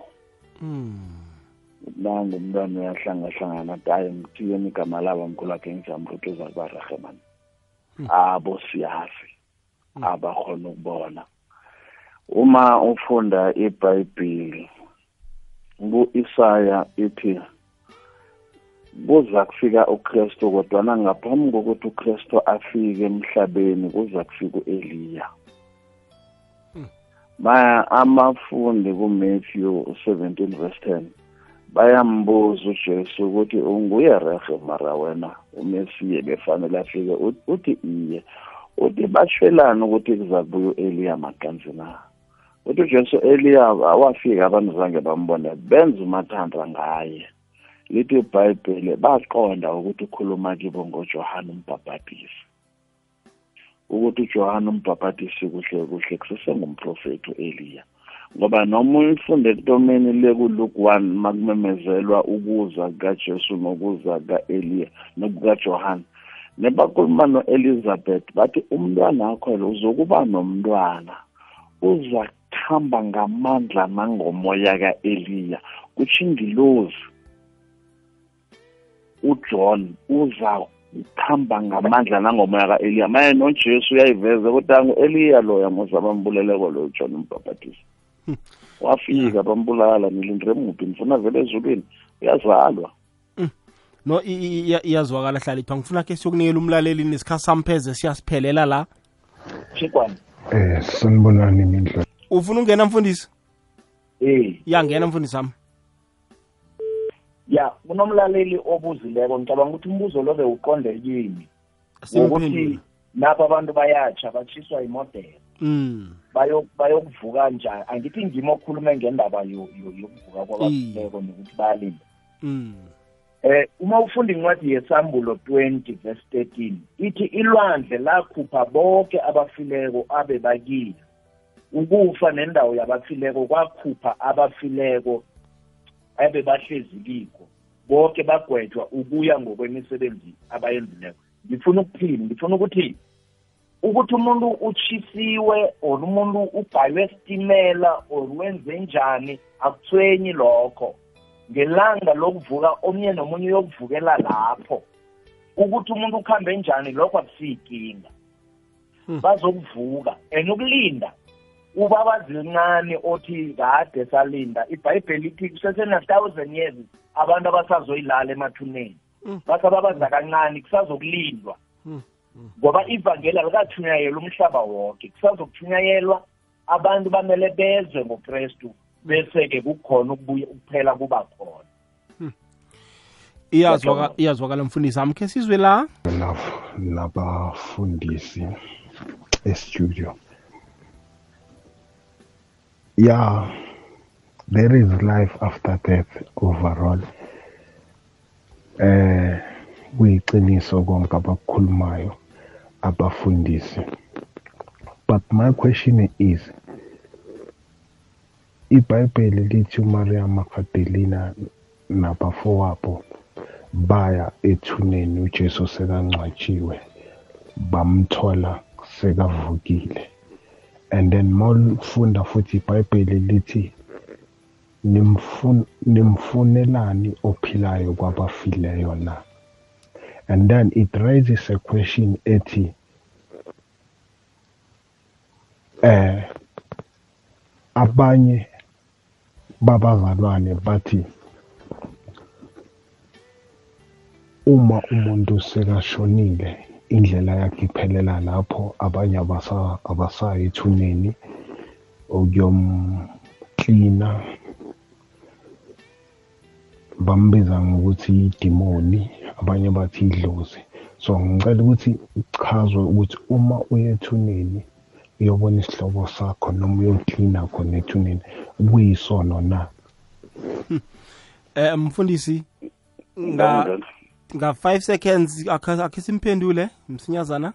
Nangu umntwana uyahlangahlangana ati hayi ngithiyeni igama labo mkhulu akhe uza kuba rahe mani abo siyazi abakhona ukubona uma ufunda ibhayibhili ku-isaya ithi kuza kufika ukristu kodwana ngaphambi kokuthi ukristu afike emhlabeni kuza kufika u-eliya. Maya amafundi kumatthew 17 verse 10 bayambuza ujesu ukuthi unguye rehe mara wena umesiye befanele afike? Uthi iye. Uthi bashwelani ukuthi kuza kubuya u-eliya makanzi na? uthi ujesu eliya awafika abantu zange bambone benza umathanda ngaye. Lithi ibhayibheli baqonda ukuthi ukhuluma kibo ngojohane umbhabhatisi ukuthi ujohane umbhabhatisi kuhle kuhle kusesengumprofethi u-eliya. Ngoba noma uyifunde ekutomeni lekuluke one makumemezelwa ukuza kukajesu nokuza kuka-eliya nokukajohane nebakhuluma no-elizabeth bathi umntwana wakho lo uzokuba nomntwana. Uza kuhamba ngamandla nangomoya ka-eliya kutsho ingilozi. uJohn uza ukuhamba ngamandla nangomoya ka-eliya. Maye nojesu uyayiveza ukuthi angu-eliya loya muza bambuleleko loyo john umbhabhatisi wafika bambulala nilindire muphi? Nifuna vele ezulwini. Uyazalwa. No iyazwakala hlalithwa ngifuna ke siyokunikela umlaleli nesikhathi sampheze siyasiphelela la. Chikwane eh sanibonani imindla ufuna ungena mfundisi? Eh yangena mfundisi wami. Ya kunomlaleli obuzileko. Ngicabanga ukuthi umbuzo lo bewuqonde kimi. Simphendule napha abantu bayatsha batshiswa imodela mm bayo bayokuvuka njani angithi ngimo okhulume ngendaba yo- yo- yokuvuka kwabasileko nokuthi bayalinda mm eh uma ufunda incwadi yesambulo 20 verse 13 ithi ilwandle lakhupha bonke abafileko abe bakile ukufa nendawo yabafileko kwakhupha abafileko abe bahlezi kikho. Bonke bagwetjwa ukuya ngokwemisebenzi abayenzileko. Ngifuna ukuthini? Ngifuna ukuthi ukuthi umuntu uchisiwe or umuntu ubhalwe esitimela or wenze njani akuthwenyi lokho. Ngelanga lokuvuka omnye nomunye uyokuvukela lapho. Ukuthi umuntu ukuhambe njani lokho akusiyinkinga bazokuvuka and ukulinda. Ubabazi lincane othi kade salinda ibhayibheli ithi kusesena-thousand years abantu abasazoyilala emathuneni. Basababaza kancane kusazokulindwa. Ngoba ivangeli alikathunyayelwa umhlaba wonke kusazokuthunyayelwa abantu bamele bezwe ngokrestu bese-ke kukhona ukubuya ukuphela kuba khona. Iyazwaka iyazwakala mfundisi ami khe sizwe la? Love labafundisi estudio. Yeah. There is life after death overall. Eh kuyiqiniso konke abakukhulumayo abafundisi. But my question is ibhayibheli lithi umaria magdalena nabafowabo baya ethuneni ujesu sekangcwatshiwe bamthola sekavukile. And then mawufunda futhi ibhayibheli lithi nimfun- nimfunelani ophilayo kwabafileyo na? And then it raises a question ethi eh abanye babazalwane bathi uma umuntu sekashonile indlela yakhe iphelela lapho abanye abasa abasayi ethuneni ukuyomklina bambiza ngokuthi idimoni abanye bathi idlozi. So ngicela ukuthi uchazwe ukuthi uma uya ethuneni uyobona isihlobo sakho noma uyoklina khona ethuneni kuyisono na? Eh mfundisi nga nga 5 seconds akhe simphendule msinyazana.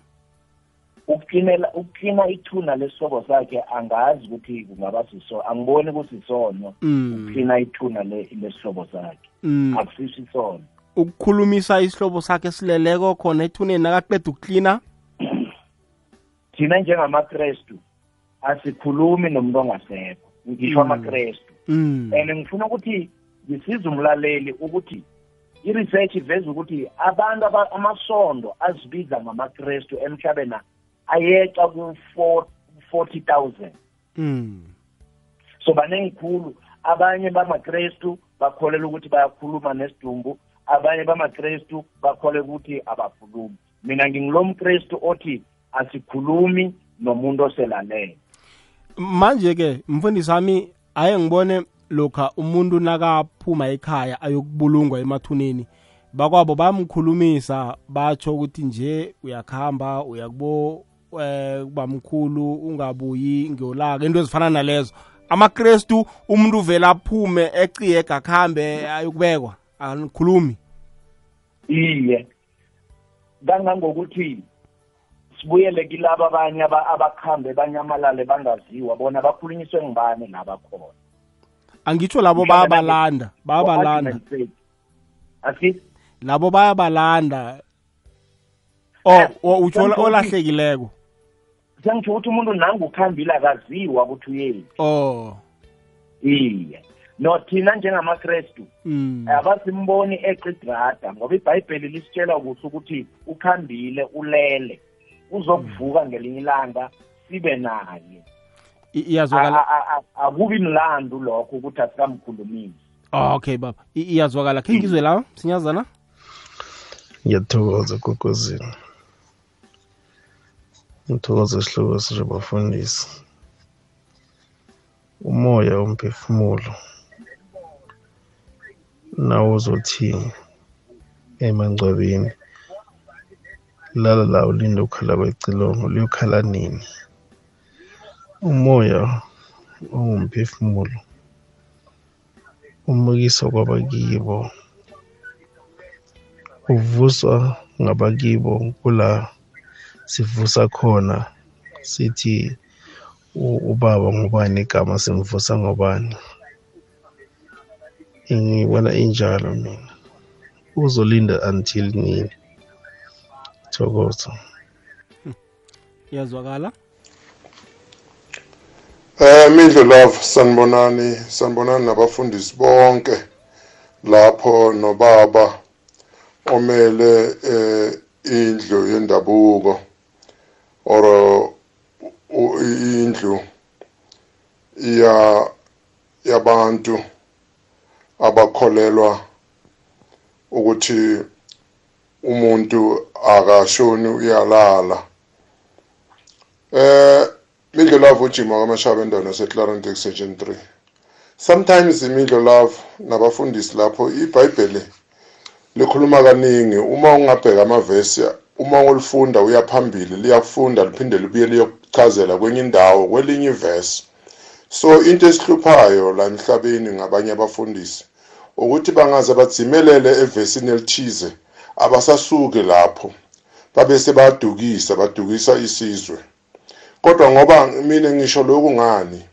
Ukuklinela ukuklina ithuna lesihlobo sakhe angazi ukuthi kungaba siso angiboni kusisono Mm. ukuklina ithuna le- lesihlobo sakhe. Mm. akusiso isono ukukhulumisa isihlobo sakhe sileleko khona ethuneni nakaqeda ukuklina. Thina njengamakrestu asikhulumi nomuntu ongasekho. Ngisho Mm. amakrestu. And ngifuna ukuthi ngisize umlaleli ukuthi i-research iveza ukuthi abantu aba- amasondo azibiza ngamakrestu emhlabeni ayeca ku-forty thousand. Mm. so baningi khulu. Abanye bamakrestu bakholelwa ukuthi bayakhuluma nesidumbu. Abanye bamakrestu bakholelwa ukuthi abakhulumi. Mina ngingilo mkrestu othi asikhulumi nomuntu oselalele. Manje ke mfundisi wami aye ngibone lokha umuntu nakaphuma ekhaya ayokubulungwa emathuneni bakwabo bamkhulumisa batsho ukuthi nje uyakhamba uyakubo eh kubamkhulu ungabuyi ngiyolaka into ezifana nalezo. Amakrestu umuntu uvela aphume eciye gakhambe ayokubekwa anikhulumi iye kangangokuthi sibuyele kilabo abanye aba- abakhambe banyamalale bangaziwa bona bakhulunyiswe ngibani labakhona angitsho labo bayabalanda bayabalanda asi labo bayabalanda oh oh, utsho ola- olahlekileko. Sengitsho ukuthi umuntu nangukhambile akaziwa ukuthi uyephi oh. Iye. No thina njengamakrestu mm. abasimboni eqidrada ngoba ibhayibheli lisitshela kuhle ukuthi ukhambile ulele. Uzokuvuka ngelinye ilanga sibe naye. Iyazwakala A- a- a- akubi mlando lokho ukuthi asikamkhulumisi oh, okay baba. I- iyazwakala. Khe ngizwe la sinyazana? Ngiyathokoza gogozini. Ngithokoza isihloko sinje bafundisi umoya womphefumulo nawo uzothini emangcwabeni? Lala la ulinde ukhala kwecilongo luyokhala nini? Umoya ongumphefumulo umukisa kwabakibo uvuswa ngabakibo kula sivusa khona sithi ubaba ngubani igama simvusa ngobani. Ngibona injalo mina. Uzolinda until nini? Thokoza. Iyazwakala? Eh Mindlo Love sanibonani sanibonani nabafundisi bonke lapho nobaba omele eh indlu yendabuko or u- indlu ya yabantu abakholelwa ukuthi umuntu akashoni uyalala. Eh Mindlo Love ujima kwamashaba endaweni yaseClarent Extension 3 sometimes imidlo love nabafundisi lapho ibhayibheli likhuluma kaningi. Uma ungabheka amavesi uma ulifunda uya phambili liyakufunda liphinde libuye liyokuchazela kwenye indawo kwelinye ivesi. So into esihluphayo la emhlabeni ngabanye abafundisi ukuthi bangaze badzimelele evesini elithize abasasuki lapho babe sebadukisa badukisa isizwe. Kodwa ngoba mina ngisho lokhu ngani?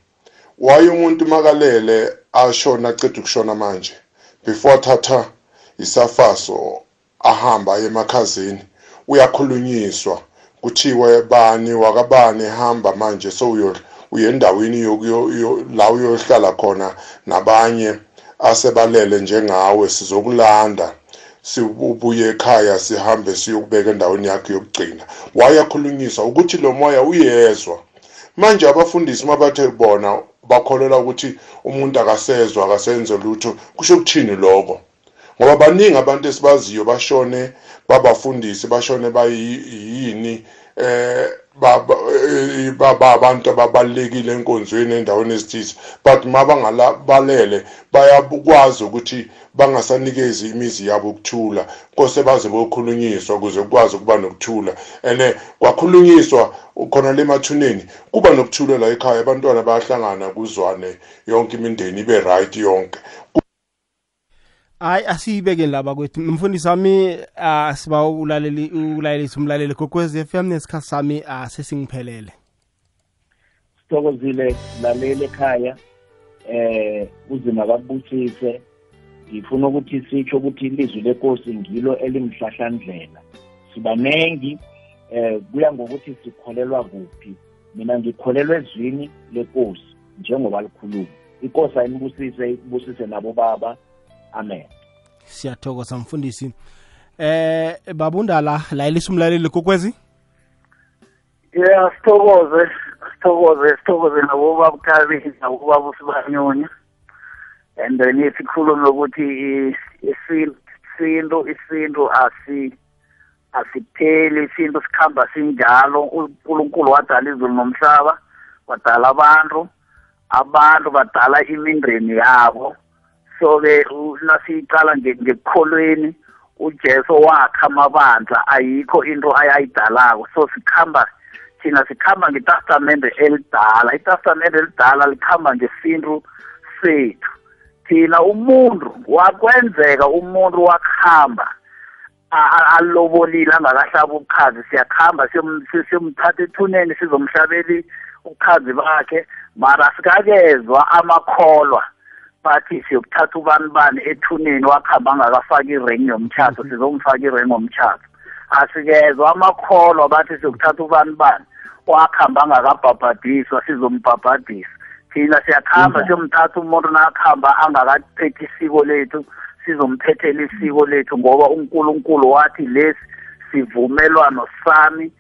Waye umuntu makalele ashona aceda ukushona manje? Before athatha isafaso ahamba aye emakhazeni uyakhulunyiswa. Kuthiwe bani wakabani hamba manje so uye endaweni yokuyo- yo- la uyohlala khona nabanye asebalele njengawe sizokulanda. Sibuye ekhaya sihambe siyokubeka endaweni yakhe yokugcina. Wayakhulunyiswa ukuthi lo moya uyezwa. Manje abafundisi mabathe bona bakholelwa ukuthi umuntu akasezwa akasenze lutho kusho ukuthini lokho? Ngoba baningi abantu esibaziyo bashone babafundisi bashone bayini eh ba- ba- eh, abantu ababalulekile enkonzweni endaweni ezithize. But mabangalabalele bayakwazi ukuthi bangasanikezi imizi yabo ukuthula kose baze bokhulunyiswa ukuze kukwazi ukuba nokuthula. And kwakhulunyiswa khona le mathuneni kuba nokuthula la ekhaya abantwana bayahlangana kuzwane yonke imindeni ibe right yonke. Hayi asiyibeke laba kwethu. Mfundisi wami uh, siba ulaleli ulayelisa umlaleli gokwez f m nesikhathi sami sesingiphelele. Sithokozile lalela ekhaya eh uzima kabusise ngifuna ukuthi sitsho ukuthi ilizwi lenkosi ngilo elimhlahlandlela. Sibanengi eh kuya ngokuthi sikholelwa kuphi. Mina ngikholelwa ezwini lenkosi njengoba likhuluma. Inkosi ayinibusise ibusise nabo baba. Amen. Siyathokoza mfundisi. Eh babundala layelisa umlaleli gokwezi yeah sithokoze sithokoze sithokoze nabo babukabini nabo babo sibanyoni and then sikhulume ukuthi i- isintu isintu isintu asi asipheli isintu sikhamba sinjalo. uNkulunkulu wadala izulu nomhlaba wadala abantu abantu badala imindeni yabo. So ke u- nasiyicala nge- ngekukholweni ujesu wakha amabandla ayikho into ayayidalako. So sikhamba thina sikhamba ngetestamente elidala. Itestamente elidala likhamba ngesintu sethu. Thina umuntu wakwenzeka umuntu wakuhamba a- a- alobolile angakahlaba ubukhazi. Siyakuhamba siyom- si- siyomthatha ethuneni sizomhlabeli ubukhazi bakhe. Mara sikakezwa amakholwa. Bathi siyokuthatha ubani bani ethuneni wakuhamba angakafaki iring yomtshato sizomfaka iring yomtshato asikezwa amakholwa bathi siyokuthatha ubani bani wakuhamba angakabhabhadiswa sizombhabhadisa. Thina siyakuhamba siyomthatha umuntu nakuhamba angakaphethi isiko lethu sizomphethela isiko lethu ngoba unkulunkulu wathi lesi sivumelwano sami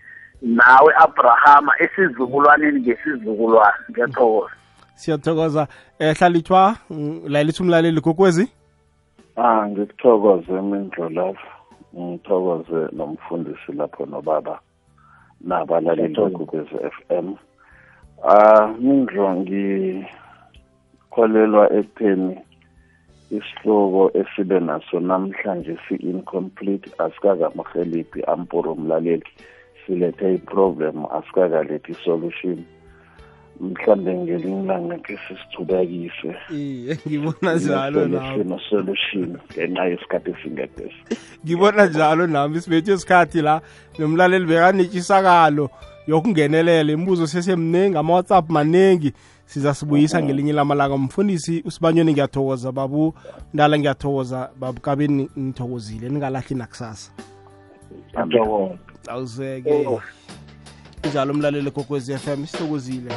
nawe abrahama esizukulwaneni ngesizukulwane. Ngiyathokoza siyathokoza. Um hlalithwa mm, layelisa umlaleli gokwezi Ah ngikuthokoze Mindlo Love. Ngithokoze nomfundisi lapho nobaba nabalaleli kokwezi m. Ah Mindlo ngikholelwa ekutheni isihloko esibe naso namhlanje si-incomplete. Asikakamuheliphi ampuro mlaleli. Silethe i-problem asikakalethi i-solution mhlambe ngelinye ilanga ke sisithubekise iye ngibona njalo nami. no-solution ngenxa yesikhathi esingedesi ngibona njalo nami sibethe isikhathi la nomlaleli bekanetshisakalo yokungenelela. Imibuzo sesemningi ama-whatsapp maningi siza sibuyisa ngelinye lamalanga. Mfundisi usibanyoni ngiyathokoza babu. Ndala ngiyathokoza babu. Kabeni nithokozile ningalahli nakusasa. Ngiyabonga. awuzeke Oh. njalo umlaleli kokwezi FM sithokozile.